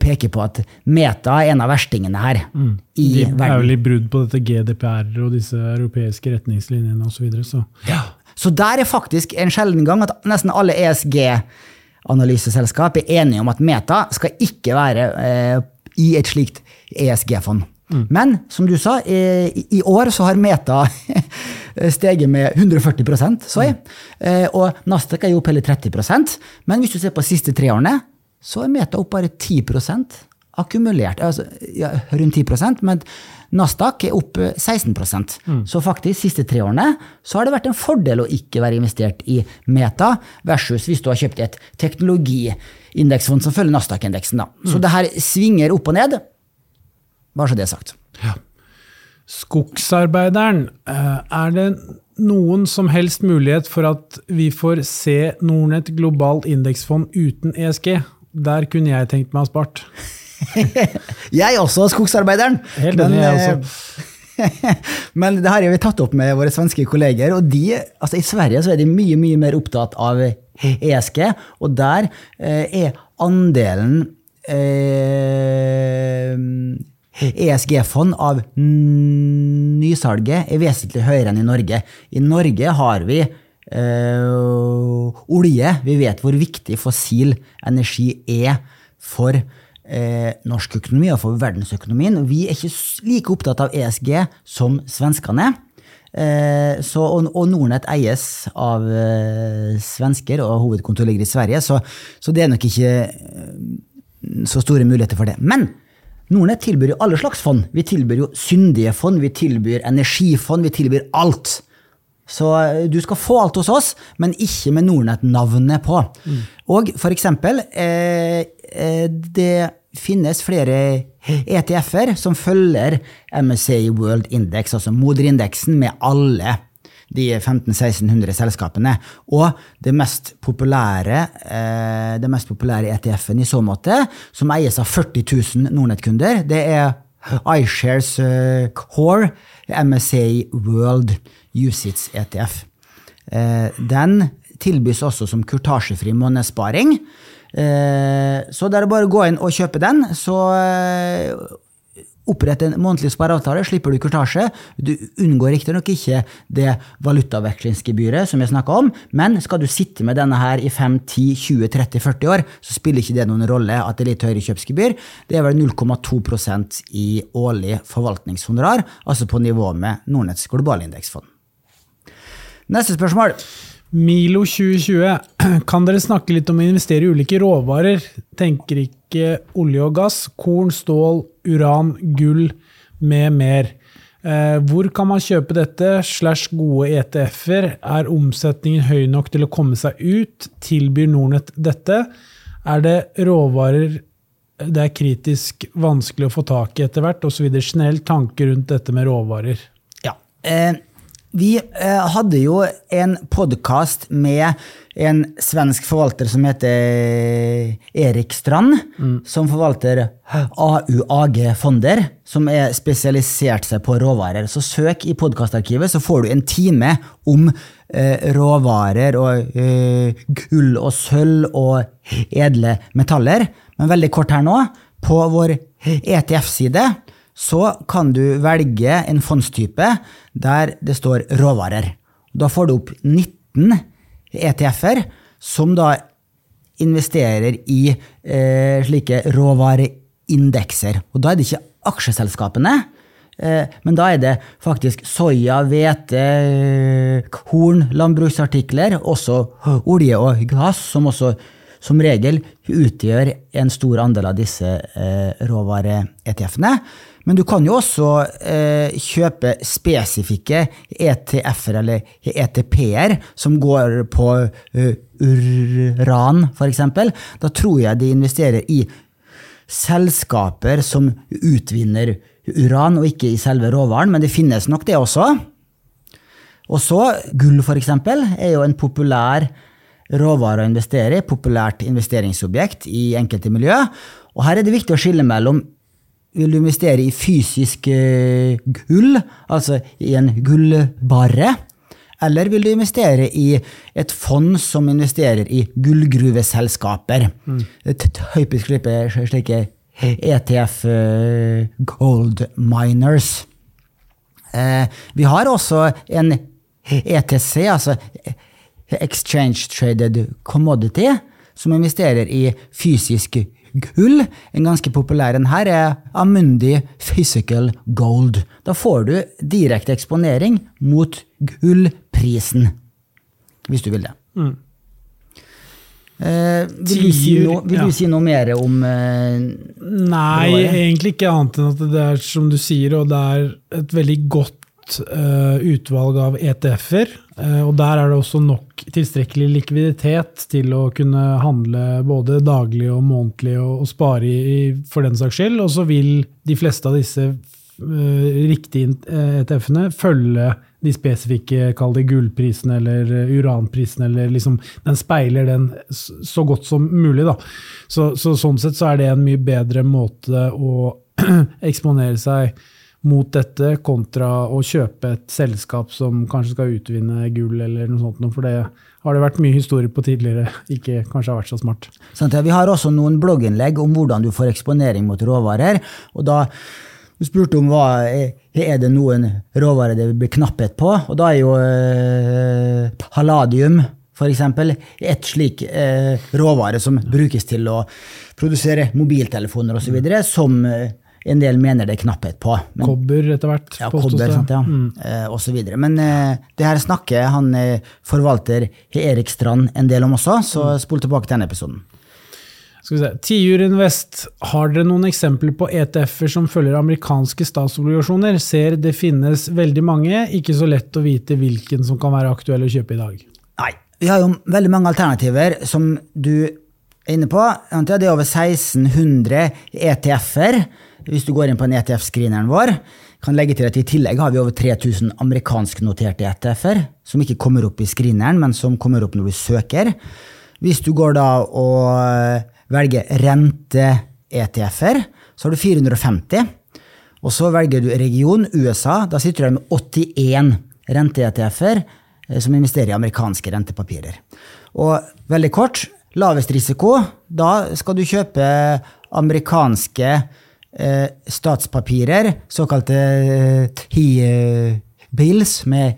peker på at Meta er en av verstingene her. Mm. i de verden. er vel i brudd på dette GDPR og disse europeiske retningslinjene osv. Så, videre, så. Ja. så der er faktisk en sjelden gang at nesten alle ESG-analyseselskap er enige om at Meta skal ikke være eh, i et slikt ESG-fond. Mm. Men som du sa, i, i år så har Meta steget med 140 så jeg. Mm. Og Nasdaq er jo opp hele 30% Men hvis du ser på de siste tre årene, så er Meta opp bare 10% akkumulert. Altså, ja, rundt 10% men Nasdaq er opp 16 mm. Så faktisk, de siste tre årene så har det vært en fordel å ikke være investert i Meta, versus hvis du har kjøpt et teknologiindeksfond som følger Nasdaq-indeksen. Mm. Så det her svinger opp og ned. Bare så det er sagt. Ja. Skogsarbeideren, eh, er det noen som helst mulighet for at vi får se Nordnett globalt indeksfond uten ESG? Der kunne jeg tenkt meg å ha spart. jeg også, skogsarbeideren! Helt enig, jeg også. Eh, men det har vi tatt opp med våre svenske kolleger. og de, altså I Sverige så er de mye mye mer opptatt av ESG, og der eh, er andelen eh, ESG-fond av nysalget er vesentlig høyere enn i Norge. I Norge har vi øh, olje. Vi vet hvor viktig fossil energi er for øh, norsk økonomi og for verdensøkonomien. Vi er ikke like opptatt av ESG som svenskene. Eh, så, og, og, Nordnett eies av eh, svensker, og hovedkontoret ligger i Sverige, så, så, det er nok ikke så store muligheter for det. Men Nordnett tilbyr jo alle slags fond. Vi tilbyr jo syndige fond, vi tilbyr energifond, vi tilbyr alt. Så eh, du skal få alt hos oss, men ikke med Nordnett-navnet på. Mm. Og for eksempel, eh, eh det finnes flere ETF-er som følger MSA World Index, altså moderindeksen, med alle de 1500-1600 selskapene. Og det mest populære, eh, det mest populære ETF-en i så måte, som eies av 40 000 Nordnett-kunder, det er iShares eh, Core MSA World Usits ETF. Eh, den tilbys også som kurtasjefri månedssparing. Så det er bare å gå inn og kjøpe den, så Opprett en månedlig spareavtale, slipper du kurtasje. Du unngår riktignok ikke det valutavekslingsgebyret som jeg snakka om, men skal du sitte med denne her i 5, 10, 20, 30, 40 år, så spiller ikke det noen rolle at det er litt høyere kjøpsgebyr. Det er vel 0,2% i årlig forvaltningshonorar, altså på nivå med Nordnetts globale indeksfond. Neste spørsmål. Milo 2020, kan dere snakke litt om å investere i ulike råvarer? Tenker ikke olje og gass, korn, stål, uran, gull med mer. Eh, hvor kan man kjøpe dette, slash gode ETF-er? Er omsetningen høy nok til å komme seg ut? Tilbyr Nordnett dette? Er det råvarer det er kritisk vanskelig å få tak i etter hvert, osv.? Snill tanke rundt dette med råvarer. Ja, eh vi eh, hadde jo en podkast med en svensk forvalter som heter Erik Strand, mm. som forvalter AUAG-fonder, som er spesialisert seg på råvarer. Så søk i podkastarkivet, så får du en time om eh, råvarer og eh, gull og sølv og edle metaller. Men veldig kort her nå, på vår ETF-side så kan du velge en fondstype der det står råvarer. Da får du opp 19 ETF-er som da investerer i eh, slike råvareindekser. Og da er det ikke aksjeselskapene, eh, men da er det faktisk soya, hvete, korn, landbruksartikler, også olje og gass, som også som regel utgjør en stor andel av disse eh, råvare-ETF-ene. Men du kan jo også eh, kjøpe spesifikke ETF-er eller ETP-er som går på uh, uran, f.eks. Da tror jeg de investerer i selskaper som utvinner uran, og ikke i selve råvaren, men det finnes nok det også. Og så gull, f.eks., er jo en populær råvare å investere i, populært investeringsobjekt i enkelte miljø. Og her er det viktig å skille mellom vil du investere i fysisk eh, gull, altså i en gullbarre, eller vil du investere i et fond som investerer i gullgruveselskaper? Mm. Typisk slike ETF eh, Gold Miners. Eh, vi har også en ETC, altså Exchange Traded Commodity, som investerer i fysisk gull. En ganske populær en her er Amundi Physical Gold. Da får du direkte eksponering mot gullprisen, hvis du vil det. Mm. Eh, vil, du si, no, vil ja. du si, noe mer om eh, Nei, egentlig ikke annet enn at det er som du sier, og det er et veldig godt eh, utvalg av ETF-er. Uh, og der er det også nok tilstrekkelig likviditet til å kunne handle både daglig og månedlig og, og spare i, for den saks skyld. Og så vil de fleste av disse uh, riktige ETF-ene følge de spesifikke, kall det gullprisen eller uranprisen, eller liksom Den speiler den så godt som mulig, da. Så, så sånn sett så er det en mye bedre måte å eksponere seg mot dette, kontra å kjøpe et selskap som kanskje skal utvinne gull, eller noe sånt. For det har det vært mye historie på tidligere, ikke kanskje har vært så smart. Sånn, vi har også noen blogginnlegg om hvordan du får eksponering mot råvarer. og da du spurte om hva er det noen råvarer det blir knapphet på, og da er jo eh, palladium f.eks. et slik eh, råvare som brukes til å produsere mobiltelefoner osv., som eh, en del mener det er knapphet på. Men, kobber etter hvert. Ja, kobber, sant, ja. Mm. Eh, og så videre. Men eh, det her snakker han eh, forvalter Erik Strand en del om også, så mm. spol tilbake til denne episoden. Skal vi se. Tiur Invest, har dere noen eksempler på ETF-er som følger amerikanske statsobligasjoner? Ser det finnes veldig mange, ikke så lett å vite hvilken som kan være aktuell å kjøpe i dag. Nei, vi har jo veldig mange alternativer som du er inne på. Det er over 1600 ETF-er hvis du går inn på en ETF-screeneren vår, kan legge til at i tillegg har vi over 3000 amerikansknoterte ETF-er, som ikke kommer opp i screeneren, men som kommer opp når du søker. Hvis du går da og eh, velger rente-ETF-er, så har du 450. Og så velger du region USA. Da sitter du med 81 rente-ETF-er eh, som investerer i amerikanske rentepapirer. Og veldig kort, lavest risiko, da skal du kjøpe amerikanske eh, statspapirer, såkalte eh, HI-bills med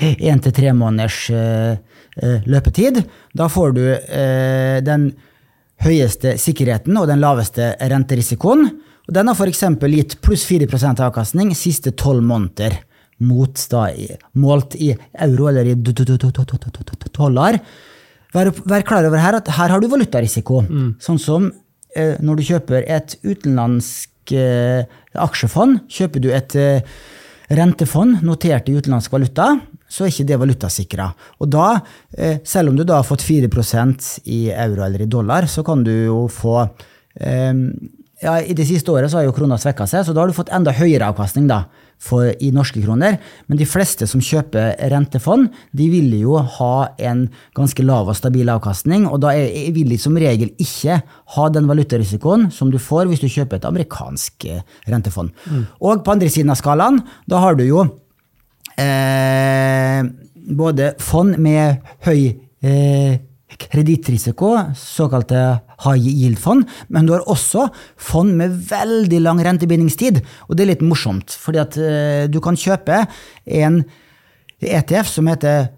én til tre måneders eh, eh, løpetid. Da får du eh, den høyeste sikkerheten og den laveste renterisikoen. Og den har f.eks. gitt pluss 4% avkastning siste tolv måneder. Mot da, målt i euro eller i dollar. Vær, vær klar over her at her har du valutarisiko. Mm. Sånn som Eh, når du kjøper et utenlandsk eh, aksjefond, kjøper du et eh, rentefond notert i utenlandsk valuta, så er ikke det valutasikra. Og da, selv om du da har fått 4% i euro eller i dollar, så kan du jo få ja, I det siste året så har jo krona svekka seg, så da har du fått enda høyere avkastning da, for, i norske kroner. Men de fleste som kjøper rentefond, de vil jo ha en ganske lav og stabil avkastning. Og da er, vil de som regel ikke ha den valutarisikoen som du får hvis du kjøper et amerikansk eh, rentefond. Mm. Og på andre siden av skalaen, da har du jo eh, både fond med høy eh, kredittrisiko, såkalte high yield-fond, men du har også fond med veldig lang rentebindingstid. Og det er litt morsomt, fordi at uh, du kan kjøpe en ETF som heter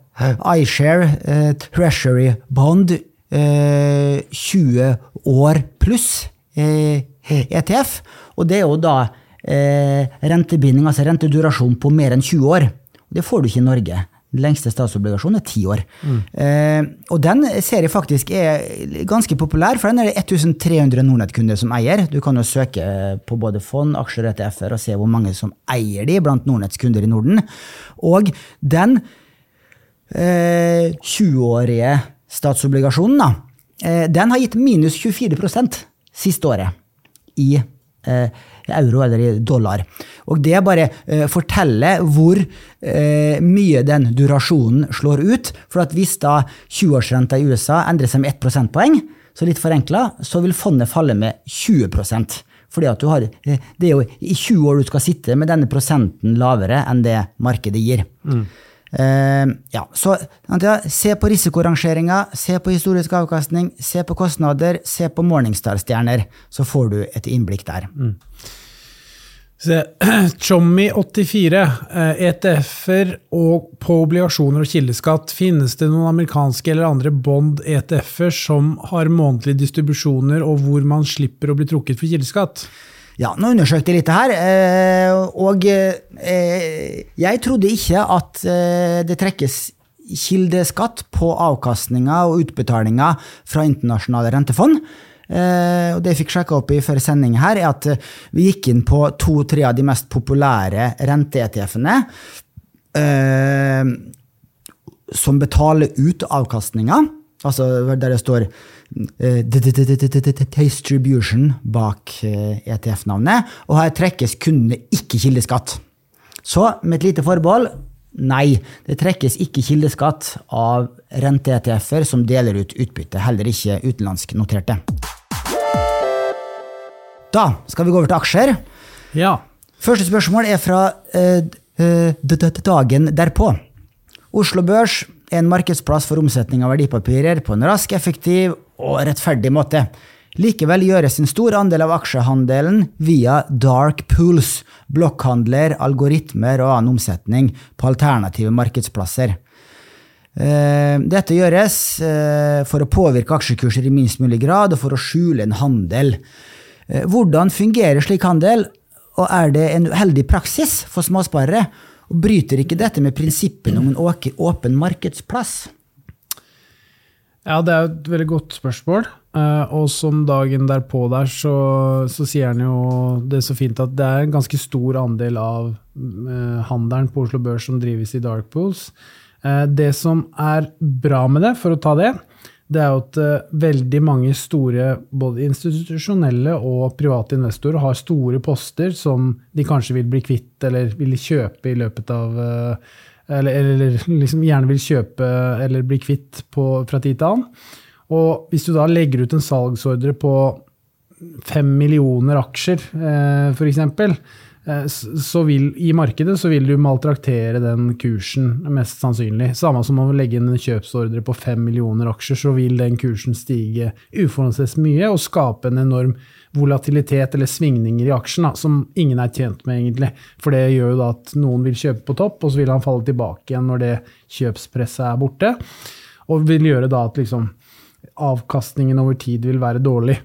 iShare eh, Treasury Bond eh, 20 år pluss eh, ETF. Og det er jo da eh, rentebinding, altså rentedurasjon på mer enn 20 år. Det får du ikke i Norge. Den lengste statsobligasjonen er ti år. Mm. Eh, og den ser jeg faktisk er ganske populær, for den er det 1300 Nordnett-kunder som eier. Du kan jo søke på både fond, aksjer og ETF-er og se hvor mange som eier de blant Nordnetts kunder i Norden. Og den eh, 20-årige statsobligasjonen, da, eh, den har gitt minus 24 siste året i eh, euro eller i dollar. Og det bare eh, forteller hvor eh, mye den durasjonen slår ut. For at hvis da 20-årsrenta i USA endrer seg med 1 prosentpoeng, så litt forenkla, så vil fondet falle med 20% fordi at du har, eh, Det er jo i 20 år du skal sitte med denne prosenten lavere enn det markedet gir. Mm. Uh, ja, så Se på risikorangeringa, se på historisk avkastning, se på kostnader, se på Morningstar-stjerner. Så får du et innblikk der. Mm. Chommy84, ETF-er eh, e på obligasjoner og kildeskatt. Finnes det noen amerikanske eller andre bond-ETF-er som har månedlige distribusjoner, og hvor man slipper å bli trukket for kildeskatt? Ja, nå undersøkte jeg litt her, eh, og eh, jeg trodde ikke at det trekkes kildeskatt på avkastninga og utbetalinga fra internasjonale rentefond. Eh, og det jeg fikk sjekka opp i før sending her, er at eh, vi gikk inn på to-tre av de mest populære rente-ETF-ene. Eh, som betaler ut avkastninga, altså der det står distribution bak ETF-navnet, og her trekkes kundene ikke kildeskatt. Så med et lite forbehold nei, det trekkes ikke kildeskatt av rente-ETF-er som deler ut utbytte, heller ikke utenlandsk noterte. Da skal vi gå over til aksjer. Ja. Første spørsmål er fra uh, uh, dagen derpå. Oslo Børs er en markedsplass for omsetning av verdipapirer på en rask, effektiv og rettferdig måte. Likevel gjøres en stor andel av aksjehandelen via dark pools, blokkhandler, algoritmer og annen omsetning på alternative markedsplasser. Eh, dette gjøres for å påvirke aksjekurser i minst mulig grad og for å skjule en handel. Eh, hvordan fungerer slik handel, og er det en uheldig praksis for småsparere? Og bryter ikke dette med prinsippene om en åpen markedsplass? Ja, det er et veldig godt spørsmål. Eh, og som dagen derpå der, så, så sier han jo det er så fint at det er en ganske stor andel av eh, handelen på Oslo Børs som drives i dark pools. Det som er bra med det, for å ta det, det er jo at veldig mange store, både institusjonelle og private investorer, har store poster som de kanskje vil bli kvitt eller vil kjøpe i løpet av uh, eller, eller, liksom gjerne vil kjøpe eller bli kvitt på, fra tid til annen. Og hvis du da legger ut en salgsordre på fem millioner aksjer, eh, f.eks., så vil, I markedet så vil du maltraktere den kursen, mest sannsynlig. Samme som å legge inn en kjøpsordre på fem millioner aksjer, så vil den kursen stige uforholdsmessig mye og skape en enorm volatilitet eller svingninger i aksjen da, som ingen er tjent med, egentlig. For det gjør jo da at noen vil kjøpe på topp, og så vil han falle tilbake igjen når det kjøpspresset er borte. Og vil gjøre da at liksom, avkastningen over tid vil være dårlig.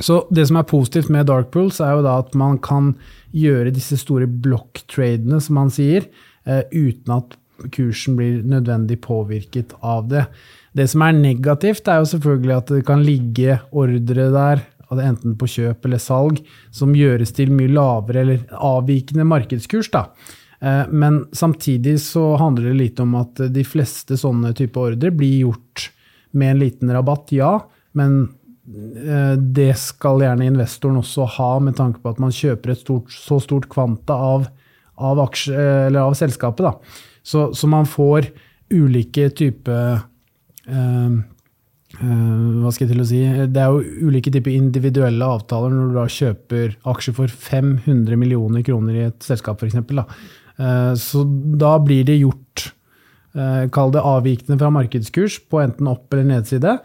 Så det som er positivt med Dark Pools, er jo da at man kan gjøre disse store blokktradene, som man sier, eh, uten at kursen blir nødvendig påvirket av det. Det som er negativt, er jo selvfølgelig at det kan ligge ordre der, enten på kjøp eller salg, som gjøres til mye lavere eller avvikende markedskurs. da. Eh, men samtidig så handler det litt om at de fleste sånne type ordre blir gjort med en liten rabatt, ja. Men det skal gjerne investoren også ha, med tanke på at man kjøper et stort, så stort kvanta av, av, aksje, av selskapet. Så, så, man får ulike typer eh, Uh, hva skal jeg til å si? Det er jo ulike typer individuelle avtaler når du da kjøper aksjer for 500 millioner kroner i et selskap, f.eks. Uh, så da blir det gjort, uh, kall det avvikende fra markedskurs, på enten opp- eller nedside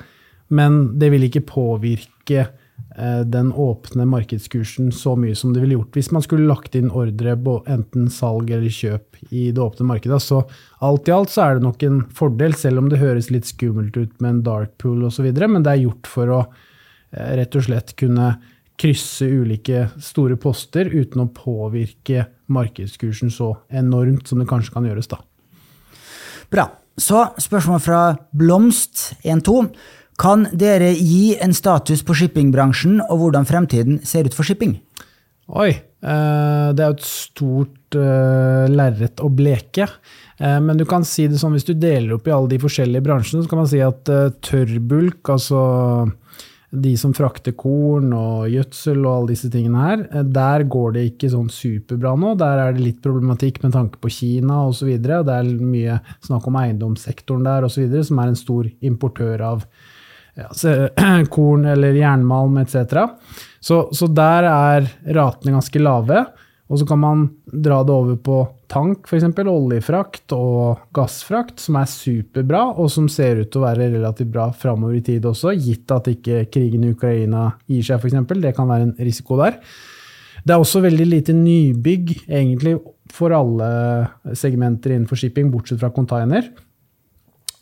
men det vil ikke påvirke eh, den åpne markedskursen så mye som det ville gjort hvis man skulle lagt inn ordre på enten salg eller kjøp i det åpne markedet. Så alt i alt så er det nok en fordel, selv om det høres litt skummelt ut med en dark pool osv., men det er gjort for å eh, rett og slett kunne krysse ulike store poster uten å påvirke markedskursen så enormt som det kanskje kan gjøres. da. Bra. Så spørsmål fra Blomst12. Kan dere gi en status på shippingbransjen og hvordan fremtiden ser ut for shipping? Oi, eh, det er jo et stort uh, lerret å bleke. Eh, men du kan si det sånn, hvis du deler opp i alle de forskjellige bransjene, så kan man si at tørrbulk, altså de som frakter korn og gjødsel og alle disse tingene her, der går det ikke sånn superbra nå. Der er det litt problematikk med tanke på Kina osv. Det er mye snakk om eiendomssektoren der osv., som er en stor importør av ja, korn eller jernmalm etc. Så, så, der er ratene ganske lave. Og så kan man dra det over på tank, f.eks. oljefrakt og gassfrakt, som er superbra, og som ser ut til å være relativt bra framover i tid også, gitt at ikke krigen i Ukraina gir seg, f.eks. Det kan være en risiko der. Det er også veldig lite nybygg egentlig for alle segmenter innenfor shipping, bortsett fra container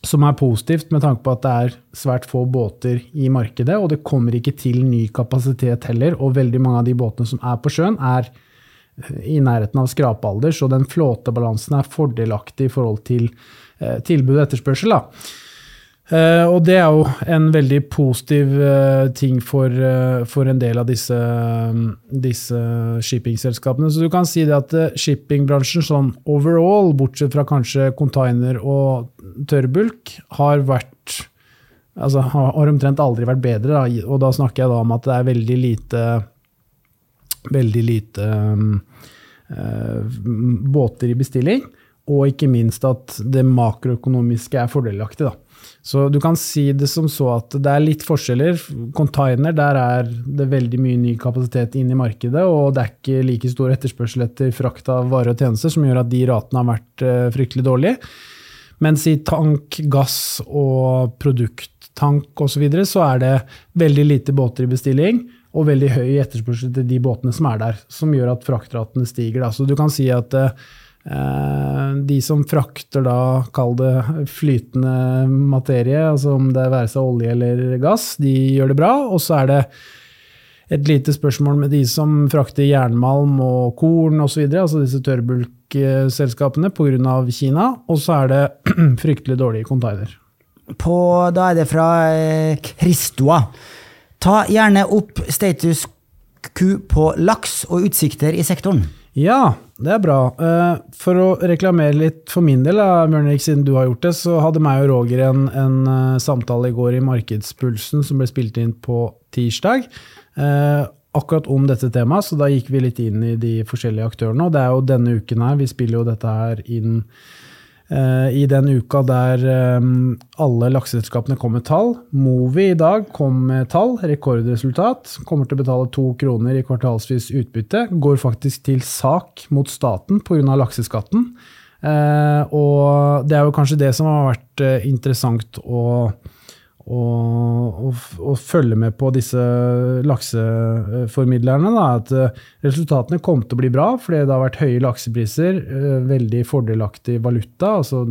som er positivt med tanke på at det er svært få båter i markedet, og det kommer ikke til ny kapasitet heller. Og veldig mange av de båtene som er på sjøen, er eh, i nærheten av skrapealder, så den flåtebalansen er fordelaktig i forhold til eh, tilbud og etterspørsel. Da. Uh, og det er jo en veldig positiv uh, ting for, uh, for, en del av disse, um, disse shippingselskapene. Så du kan si det at shippingbransjen sånn overall, bortsett fra kanskje container og tørrbulk, har vært altså, har omtrent aldri vært bedre. Da. Og da snakker jeg da om at det er veldig lite veldig lite um, båter i bestilling, og ikke minst at det makroøkonomiske er fordelaktig. da. Så du kan si det som så at det er litt forskjeller. Container, der er det veldig mye ny kapasitet inn i markedet, og det er ikke like stor etterspørsel etter frakt av varer og tjenester, som gjør at de ratene har vært uh, fryktelig dårlige. Mens i tank, gass og produkttank osv. Så, videre, så er det veldig lite båter i bestilling og veldig høy etterspørsel til de båtene som er der, som gjør at fraktratene stiger. Da. Så du kan si at uh, Eh, de som frakter da, kall det flytende materie, altså om det være seg olje eller gass, de gjør det bra. Og så er det et lite spørsmål med de som frakter jernmalm og korn osv., altså disse tørrbulkselskapene pga. Kina. Og så er det fryktelig dårlige container. På, da er det fra eh, Kristoa. Ta gjerne opp status Q på laks og utsikter i sektoren. Ja, det er bra. Eh, for å reklamere litt for min del, Bjørnrik, siden du har gjort det, så hadde meg og Roger en, en eh, samtale i går i Markedspulsen som ble spilt inn på tirsdag. Eh, akkurat om dette temaet, så da gikk vi litt inn i de forskjellige aktørene. Og det er jo denne uken her, vi spiller jo dette her inn i den uka der eh, alle lakseselskapene kom med tall. Movi i dag kom med tall, rekordresultat. Kommer til å betale to kroner i kvartalsvis utbytte. Går faktisk til sak mot staten pga. lakseskatten. Eh, og det er jo kanskje det som har vært interessant å å, og følge med på disse lakseformidlerne. Da, at eh, resultatene kom til å bli bra, fordi det har vært høye laksepriser. Eh, veldig fordelaktig valuta. altså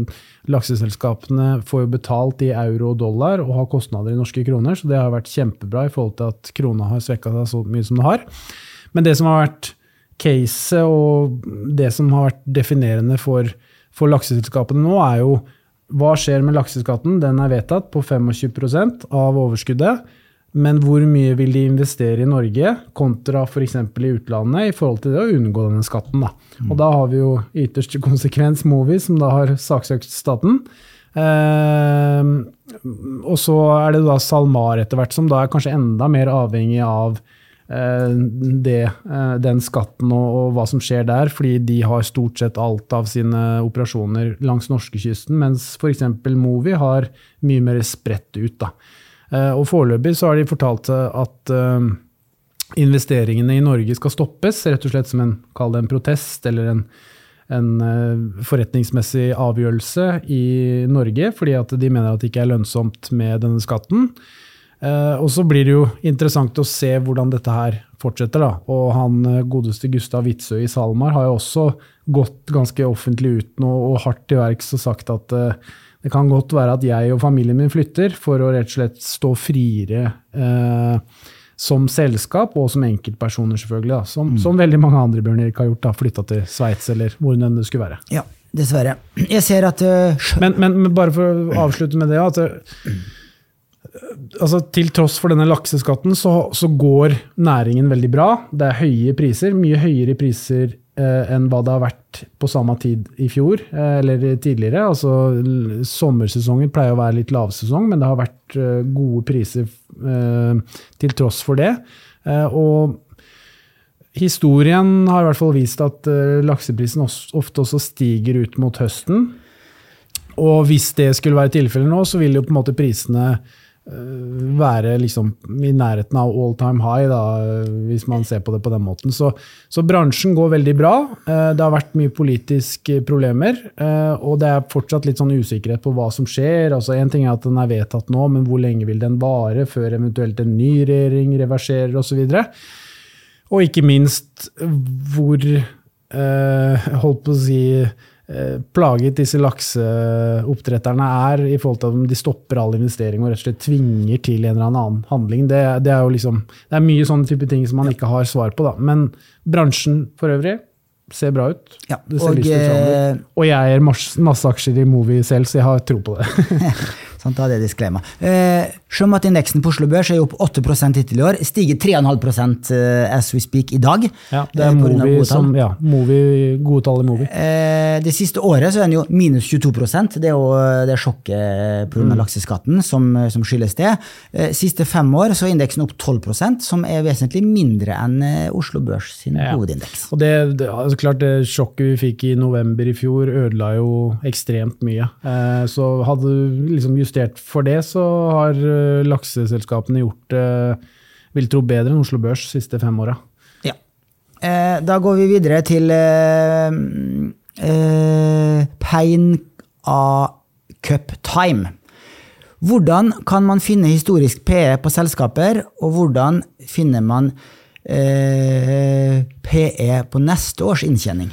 Lakseselskapene får jo betalt i euro og dollar og har kostnader i norske kroner, så det har vært kjempebra i forhold til at krona har svekka seg så mye som det har. Men det som har vært caset og det som har vært definerende for, for lakseselskapene nå, er jo hva skjer med lakseskatten? Den er vedtatt på 25% av overskuddet. Men hvor mye vil de investere i Norge kontra f.eks. i utlandet i forhold til det å unngå denne skatten? Da. Og da har vi jo ytterste konsekvens Movi, som da har saksøkt staten. Eh, og så er det da SalMar etter hvert, som da er kanskje enda mer avhengig av det, eh, den skatten og, og, hva som skjer der, fordi de har stort sett alt av sine operasjoner langs norskekysten, mens f.eks. Movi har mye mer spredt ut. Da. Eh, og Foreløpig så har de fortalt at investeringene i Norge skal stoppes, rett og slett som en, kall det en protest eller en, en forretningsmessig avgjørelse i Norge, fordi at de mener at det ikke er lønnsomt med denne skatten. Eh, og så blir det jo interessant å se hvordan dette her fortsetter. da. Og han eh, godeste Gustav Witzøe i SalMar har jo også gått ganske offentlig ut nå og hardt til verks og sagt at eh, det kan godt være at jeg og familien min flytter for å rett og slett stå friere eh, som selskap og som enkeltpersoner, selvfølgelig. Da. Som, som veldig mange andre Bjørn Erik har gjort, da, flytta til Sveits eller hvor enn det skulle være. Ja, dessverre. Jeg ser at uh, Men, men, men bare for å avslutte med det at det, altså Til tross for denne lakseskatten, så, så går næringen veldig bra. Det er høye priser, mye høyere priser eh, enn hva det har vært på samme tid i fjor, eh, eller tidligere. Altså, sommersesongen pleier å være litt lavsesong, men det har vært eh, gode priser eh, til tross for det. Eh, og historien har i hvert fall vist at eh, lakseprisen ofte også stiger ut mot høsten. Og hvis det skulle være tilfellet nå, så vil jo på en måte prisene være liksom i nærheten av all time high, da, øh, hvis man ser på det på den måten. Så, så bransjen går veldig bra. Eh, Det har vært mye politiske problemer, eh, og det er fortsatt litt sånn usikkerhet på hva som skjer. Altså En ting er at den er vedtatt nå, men hvor lenge vil den vare før eventuelt en ny regjering reverserer osv.? Og ikke minst hvor eh, holdt på å si eh, plaget disse lakseoppdretterne er i forhold til at de stopper all investering og rett og slett tvinger til en eller annen handling. Det, det er jo liksom, det er mye sånne type ting som man ikke har svar på. Da. Men bransjen for øvrig ser bra ut. ja, Det ser og, eh, Og jeg eier masse, masse aksjer i Movi selv, så jeg har tro på det. Sant, da er det disklema. Eh, Sjømatindeksen på Oslo Børs er opp 8 hittil i år. Stiger 3,5 eh, as we speak i dag. Ja, det eh, er Movi som ja, Movi, gode tall i Movi. Eh, det siste året så er den jo minus 22% Det er jo det det sjokket pga. Mm. lakseskatten som, som skyldes det. Eh, siste fem år så er indeksen opp 12% som er vesentlig mindre enn eh, Oslo Børs sin Ja. hovedindeks. Og det, det, altså klart det sjokket vi fikk i november i fjor, ødela jo ekstremt mye. Eh, så hadde du liksom justert for det, så har eh, lakseselskapene gjort det, vil tro, bedre enn Oslo Børs de siste fem åra. Ja. Eh, da går vi videre til eh, eh, Pain A Cup Time. Hvordan kan man finne historisk PE på selskaper, og hvordan finner man eh, PE på neste års inntjening?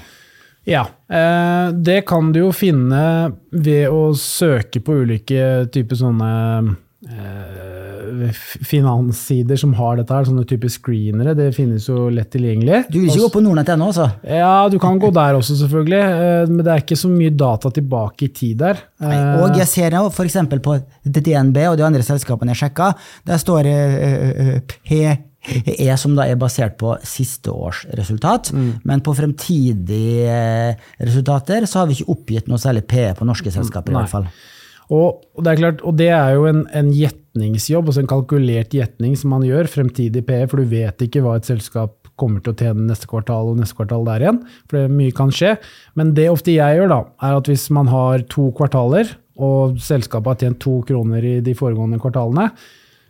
Ja, eh, det kan du jo finne ved å søke på ulike typer sånne eh, finanssider som har dette her, sånne typer screenere. Det finnes jo lett tilgjengelig. Du vil ikke gå på Nordnett.no, altså? Ja, du kan gå der også, selvfølgelig. eh, Men det er ikke så mye data tilbake i tid der. Nei, Eh, Og jeg ser jo f.eks. på DNB og de andre selskapene jeg sjekka, der står det PE, som da er basert på siste års resultat. Men på fremtidige eh, resultater så har vi ikke oppgitt noe særlig PE på norske selskaper. i Nei. hvert fall. Og, og det er klart, og det er jo en, en gjetningsjobb, altså en kalkulert gjetning som man gjør, fremtidig PE, for du vet ikke hva et selskap kommer til å tjene neste kvartal og neste kvartal der igjen, for det, mye kan skje. Men det ofte jeg gjør, da, er at hvis man har to kvartaler, og selskapet har tjent to kroner i de foregående kvartalene,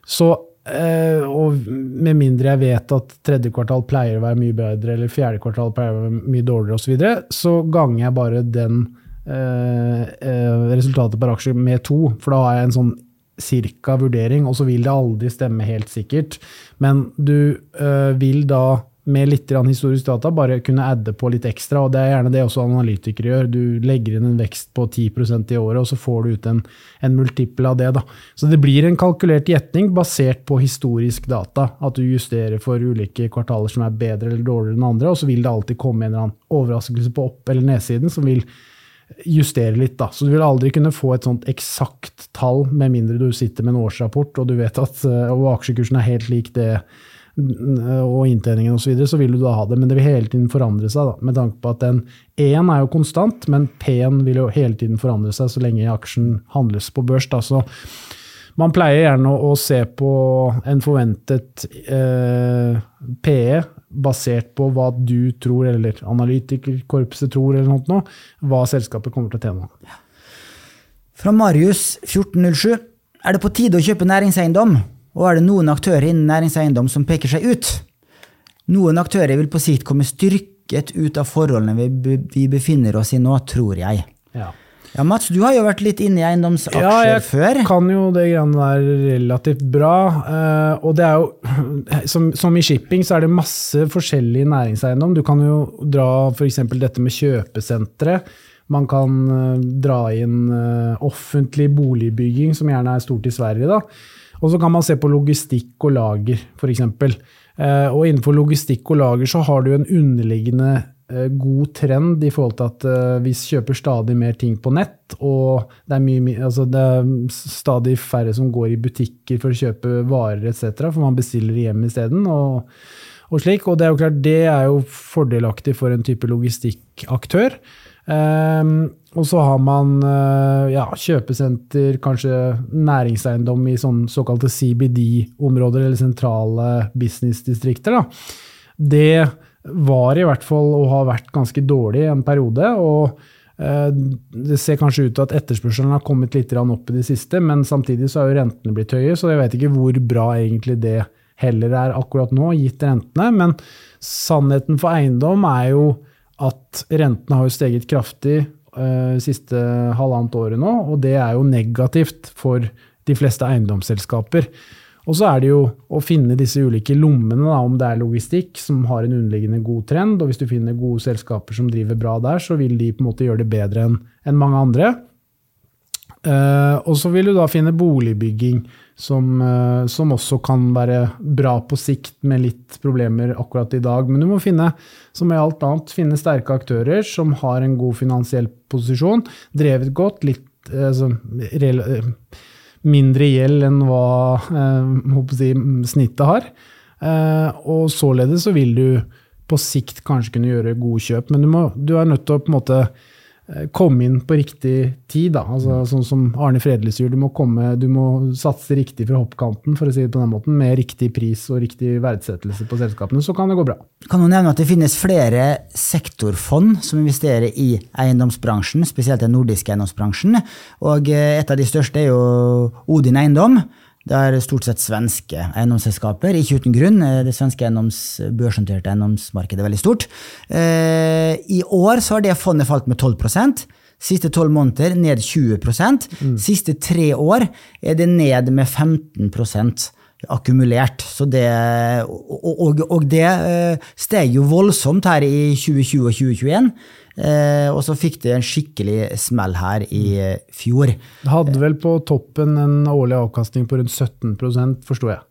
så og med mindre jeg vet at tredje kvartal pleier å være mye bedre, eller fjerde kvartal pleier å være mye dårligere osv., så, videre, så ganger jeg bare den eh, eh, resultatet per aksje med to, for da har jeg en sånn cirka vurdering, og så vil det aldri stemme helt sikkert. Men du eh, vil da med litt historisk data bare kunne adde på litt ekstra, og det er gjerne det også analytikere gjør. Du legger inn en vekst på 10% i året, og så får du ut en, en multiple av det. Da. Så det blir en kalkulert gjetning basert på historisk data. At du justerer for ulike kvartaler som er bedre eller dårligere enn andre, og så vil det alltid komme en eller annen overraskelse på opp- eller nedsiden som vil justere litt. Da. Så du vil aldri kunne få et sånt eksakt tall, med mindre du sitter med en årsrapport og du vet at eh, og aksjekursen er helt lik det og inntjeningen osv., så, videre, så vil du da ha det. Men det vil hele tiden forandre seg, da, med tanke på at den E-en er jo konstant, men P-en vil jo hele tiden forandre seg så lenge aksjen handles på børs. Da. Så man pleier gjerne å, se på en forventet eh, PE basert på hva du tror, eller analytikerkorpset tror, eller noe, hva selskapet kommer til å tjene. Fra Marius 1407. Er det på tide å kjøpe næringseiendom? Og er det noen aktører innen næringseiendom som peker seg ut? Noen aktører vil på sikt komme styrket ut av forholdene vi, vi befinner oss i nå, tror jeg. Ja. Ja, Mats, du har jo vært litt inne i eiendomsaksjer Ja, jeg før. kan jo det greiene der relativt bra. eh, og det er jo, som, som i shipping, så er det masse forskjellig næringseiendom. Du kan jo dra f.eks. dette med kjøpesentre. Man kan eh, dra inn eh, offentlig boligbygging, som gjerne er stort i Sverige. da. Og så kan man se på logistikk og lager, f.eks. Uh, og innenfor logistikk og lager så har du en underliggende eh, god trend i forhold til at eh, vi kjøper stadig mer ting på nett, og det er, mye, altså det er stadig færre som går i butikker for å kjøpe varer etc., for man bestiller hjem isteden. Og, og slik, og det er jo klart, det er jo fordelaktig for en type logistikkaktør. Ehm, og så har man eh, ja, kjøpesenter, kanskje næringseiendom i sånn såkalte CBD-områder, eller sentrale businessdistrikter. Da. Det var i hvert fall og har vært ganske dårlig en periode. og eh, det ser kanskje ut til at etterspørselen har kommet litt opp i det siste, men samtidig så har jo rentene blitt høye, så jeg vet ikke hvor bra egentlig det heller er akkurat nå, gitt rentene. Men sannheten for eiendom er jo at rentene har jo steget kraftig eh, siste halvannet året nå, og det er jo negativt for de fleste eiendomsselskaper. Og så er det jo å finne disse ulike lommene, da, om det er logistikk som har en underliggende god trend, og hvis du finner gode selskaper som driver bra der, så vil de på en måte gjøre det bedre enn mange andre. Eh, og så vil du da finne boligbygging som, eh, som også kan være bra på sikt, med litt problemer akkurat i dag. Men du må finne, som i alt annet, finne sterke aktører som har en god finansiell posisjon, drevet godt, litt eh, altså, eh, mindre gjeld enn hva si, snittet har. Og således så vil du på sikt kanskje kunne gjøre gode kjøp, men du, må, du er nødt til å på en måte komme inn på riktig tid. Da. Altså, sånn som Arne Fredli sier, du må, komme, du må satse riktig fra hoppkanten for å si det på den måten, med riktig pris og riktig verdsettelse på selskapene, så kan det gå bra. Kan du nevne at det finnes flere sektorfond som investerer i eiendomsbransjen, spesielt den nordiske eiendomsbransjen. Og eh, et av de største er jo Odin Eiendom. Det er stort sett svenske eiendomsselskaper, ikke uten grunn. Eh, Det svenske eiendoms, børsnoterte eiendomsmarkedet er veldig stort. Eh, I år så har det fondet falt med 12% Siste tolv måneder ned 20% Siste tre år er det ned med 15 akkumulert. Det, og, og, og det eh, steg jo voldsomt her i 2020 og 2021. Eh, og så fikk det en skikkelig smell her i eh, fjor. Det hadde vel på toppen en årlig avkastning på rundt 17% forsto jeg.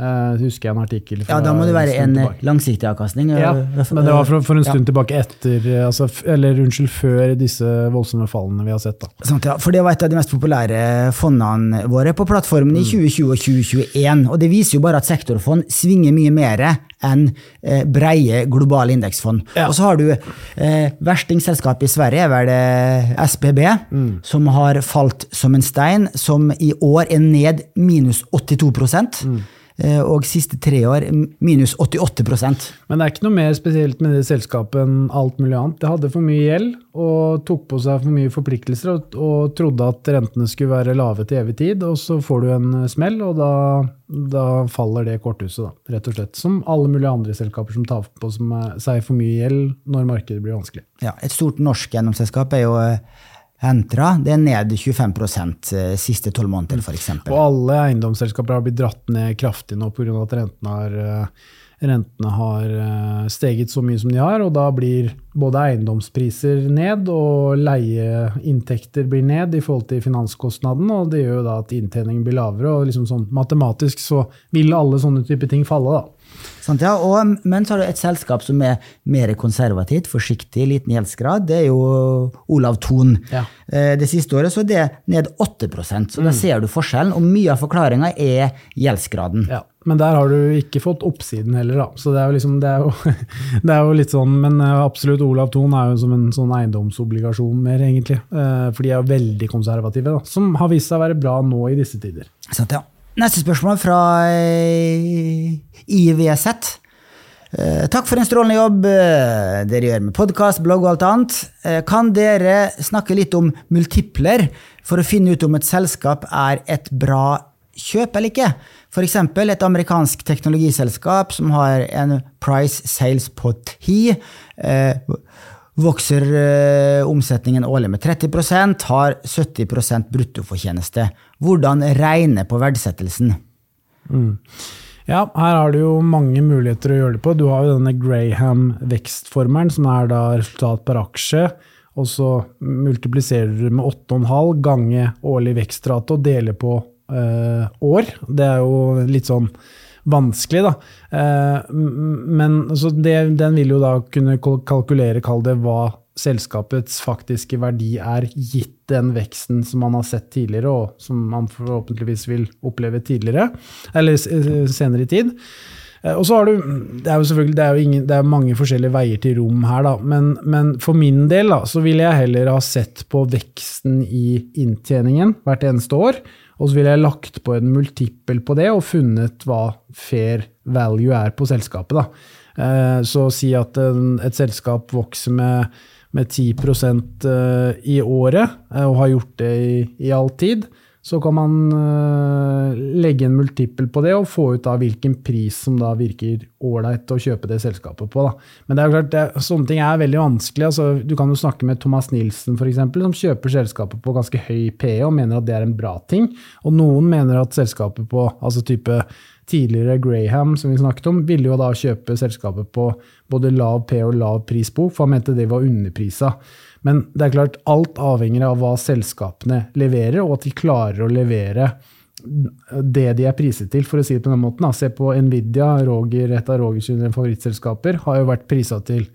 Eh, husker jeg en artikkel fra Ja, da må det være en, en langsiktig avkastning. Ja, Eh, men det var for, for en ja. stund tilbake etter, eh, altså, eller unnskyld, før disse voldsomme fallene vi har sett. da. Sant, ja. For det var et av de mest populære fondene våre på plattformen i 2020 og 2021. Og det viser jo bare at sektorfond svinger mye mer enn eh, breie globale indeksfond. Ja. Og så har du eh, verstingselskapet i Sverige, er vel det mm. som har falt som en stein, som i år er ned minus 82 eh, og siste tre år minus 88% Men det er ikke noe mer spesielt med det selskapet enn alt mulig annet. Det hadde for mye gjeld og tok på seg for mye forpliktelser og, og trodde at rentene skulle være lave til evig tid, og så får du en smell, og da, da faller det korthuset, da, rett og slett. Som alle mulige andre selskaper som tar på seg for mye gjeld når markedet blir vanskelig. Ja, et stort norsk gjennomselskap er jo eh, Entra. Det er ned 25 eh, siste tolv måneder, f.eks. Og alle eiendomsselskaper har blitt dratt ned kraftig nå pga. at rentene har, eh, rentene har eh, steget så mye som de har, og da blir både eiendomspriser ned og leieinntekter blir ned i forhold til finanskostnaden, og det gjør jo da at inntjeningen blir lavere, og liksom sånn matematisk så vil alle sånne type ting falle, da. Sant, ja, og, men så har du et selskap som er mer konservativt, forsiktig, liten gjeldsgrad. Det er jo Olav Thon. Ja. Eh, Det siste året så er det ned 8% så da ser du forskjellen. Og mye av forklaringa er gjeldsgraden. Ja, men der har du ikke fått oppsiden heller, da. Så det er jo liksom, det er jo, det er jo litt sånn, men eh, absolutt Olav Thon er jo som en sånn eiendomsobligasjon mer, egentlig. Eh, For de er jo veldig konservative, da. Som har vist seg å være bra nå i disse tider. Sant, ja. Neste spørsmål fra eh, IVZ. Takk for en strålende jobb dere gjør med podkast, blogg og alt annet. Kan dere snakke litt om multipler for å finne ut om et selskap er et bra kjøp eller ikke? F.eks. et amerikansk teknologiselskap som har en price sales på 10. eh, Vokser eh, omsetningen årlig med 30% har 70% bruttofortjeneste. Hvordan regne på verdsettelsen? Ja, her har du jo mange muligheter å gjøre det på. Du har jo denne Graham-vekstformelen, som er da resultat per aksje. Og så multipliserer du med 8,5 gange årlig vekstrate og deler på år. Det er jo litt sånn vanskelig, da. Eh, men så det, den vil jo da kunne kalkulere, kall det hva selskapets faktiske verdi er, gitt den veksten som man har sett tidligere, og som man forhåpentligvis vil oppleve tidligere, eller eh, senere i tid. Eh, Og så har du, Det er jo selvfølgelig det er jo ingen, det er mange forskjellige veier til rom her, da, men, men for min del da, så ville jeg heller ha sett på veksten i inntjeningen hvert eneste år, og så ville jeg lagt på en multiple på det og funnet hva fair value er på selskapet. da. Eh, Så si at et selskap vokser med, med 10 eh, i året, eh, og har gjort det i, i all tid, så kan man eh, legge en multiple på det og få ut da hvilken pris som da virker ålreit å kjøpe det selskapet på. Da. Men det er klart, det, sånne ting er veldig vanskelig. Altså, du kan jo snakke med Thomas Nilsen eksempel, som kjøper selskapet på ganske høy PE og mener at det er en bra ting. Og noen mener at selskapet på altså type tidligere Graham, som vi snakket om, ville jo da kjøpe selskapet på både lav P og lav prisbok, for han mente det var underprisa. Men det er klart, alt avhenger av hva selskapene leverer, og at de klarer å levere det de er priset til, for å si det på den måten. Se på Nvidia, Roger, et av Rogers favorittselskaper, har jo vært prisa til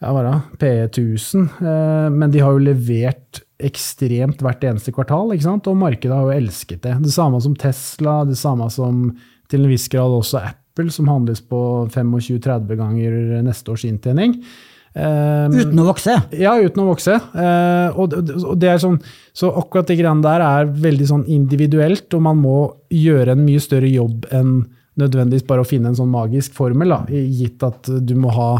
ja, hva da, P1000, eh, men de har jo levert ekstremt hvert eneste kvartal, ikke sant? og markedet har jo elsket det. Det samme som Tesla, det samme som til en viss grad også Apple, som handles på 25-30 ganger neste års inntjening. Eh, Uten å vokse. ja, uten å vokse. Uh, og, og det er sånn, så akkurat det greiene der er veldig sånn individuelt, og man må gjøre en mye større jobb enn nødvendigvis bare å finne en sånn magisk formel, da, gitt at du må ha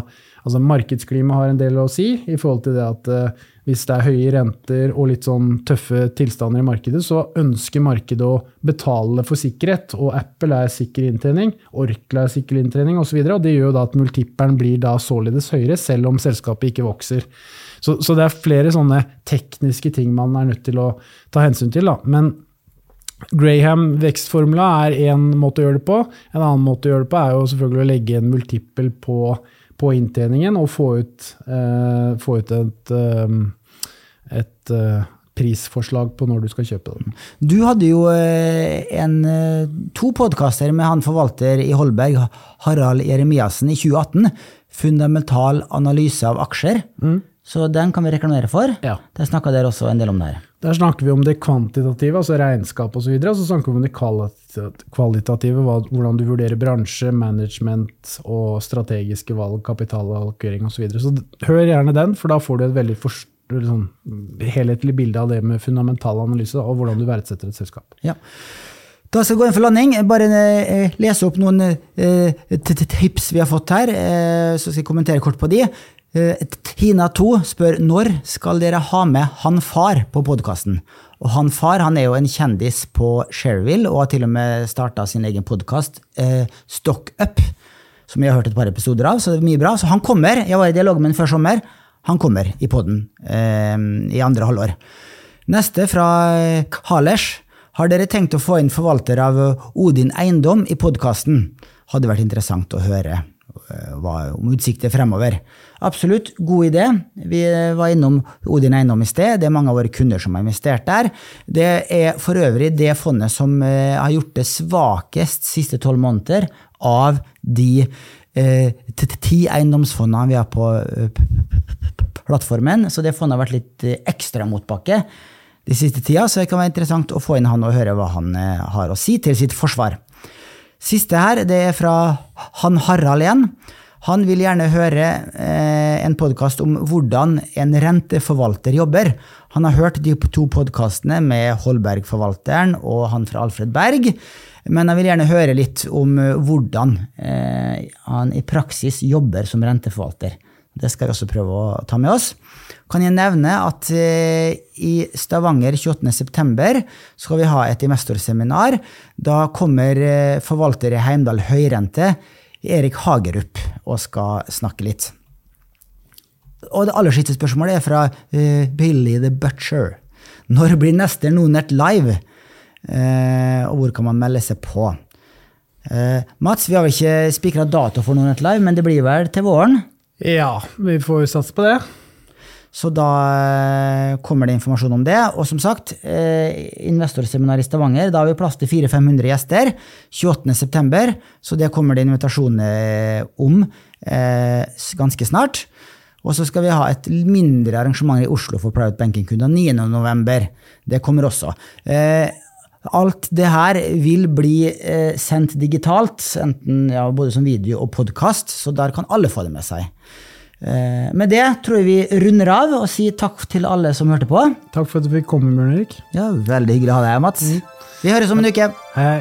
altså Markedsklima har en del å si i forhold til det at uh, hvis det er høye renter og litt sånn tøffe tilstander i markedet, så ønsker markedet å betale for sikkerhet. Og Apple er sikker inntjening, Orkla er sikker inntjening osv. Og, så og det gjør jo da at multipperen blir da således høyere, selv om selskapet ikke vokser. Så, så det er flere sånne tekniske ting man er nødt til å ta hensyn til. Da. Men Graham-vekstformula er én måte å gjøre det på. En annen måte å gjøre det på er jo selvfølgelig å legge en multipl på, på inntjeningen og få ut, eh, få ut et, eh, et eh, prisforslag på når du skal kjøpe den. Du hadde jo eh, en, to podkaster med han forvalter i Holberg, Harald Jeremiassen, i 2018. Fundamental analyse av aksjer. Så den kan vi reklamere for. Ja. Der snakka dere også en del om det her. Der snakker vi om det kvantitative, altså regnskap osv. Og, så videre, og så snakker vi om det kvalitative, hvordan du vurderer bransje, management og strategiske valg, kapitalallokering osv. Så, videre. så hør gjerne den, for da får du et veldig sånn, helhetlig bilde av det med fundamental analyse og hvordan du verdsetter et selskap. Ja. Da skal jeg gå inn for landing. Bare eh, lese opp noen eh, tips vi har fått her, eh, så skal jeg kommentere kort på de. Eh, Tina2 spør når skal dere ha med han far på podkasten. Og han far han er jo en kjendis på Sherville og har til og med starta sin egen podkast, eh, Stock Up, som jeg har hørt et par episoder av. Så det er mye bra. Så han kommer. Jeg var i dialog med ham før sommer. Han kommer i poden eh, i andre halvår. Neste fra eh, Halers. Har dere tenkt å få inn forvalter av eh, Odin Eiendom i podkasten? Hadde vært interessant å høre om utsikter fremover. Absolutt, god idé. Vi eh, var innom Odin Eiendom i sted. Det er mange av våre kunder som har investert der. Det er for øvrig det fondet som eh, har gjort det svakest siste tolv måneder av de eh, ti eiendomsfondene vi har på eh, plattformen. Så det fondet har vært litt eh, ekstra motbakke de siste tida, så det kan være interessant å få inn han og høre hva han eh, har å si til sitt forsvar. Siste her, det er fra han Harald igjen. Han vil gjerne høre eh, en podkast om hvordan en renteforvalter jobber. Han har hørt de to podkastene med Holberg-forvalteren og han fra Alfred Berg, men han vil gjerne høre litt om eh, hvordan eh, han i praksis jobber som renteforvalter. Det skal vi også prøve å ta med oss. Kan jeg nevne at eh, i Stavanger 28.9. skal vi ha et investorseminar. Da kommer eh, forvalter i Heimdal Høyrente, Erik Hagerup, og skal snakke litt. Og det aller siste spørsmålet er fra eh, Billy the Butcher. Når blir neste Nonert live? Og hvor kan man melde seg på? Mats, vi har vel ikke spikra dato for Nonert live, men det blir vel til våren? Ja, vi får jo satse på det. Så da eh, kommer det informasjon om det. Og som sagt, eh, investorseminar i Stavanger, da har vi plass til 400-500 gjester 28.9., så det kommer det invitasjon eh, om ganske snart. Og så skal vi ha et mindre arrangement i Oslo for private banking-kunder 9.11. Det kommer også. Eh, alt det her vil bli eh, sendt digitalt, enten ja, både som video og podkast, så der kan alle få det med seg. Eh, Med det tror jeg vi runder av og sier takk til alle som hørte på. Takk for at du fikk komme, Bjørn Erik. Ja, Veldig hyggelig å ha deg her, Mats. Vi høres om en uke. Hei,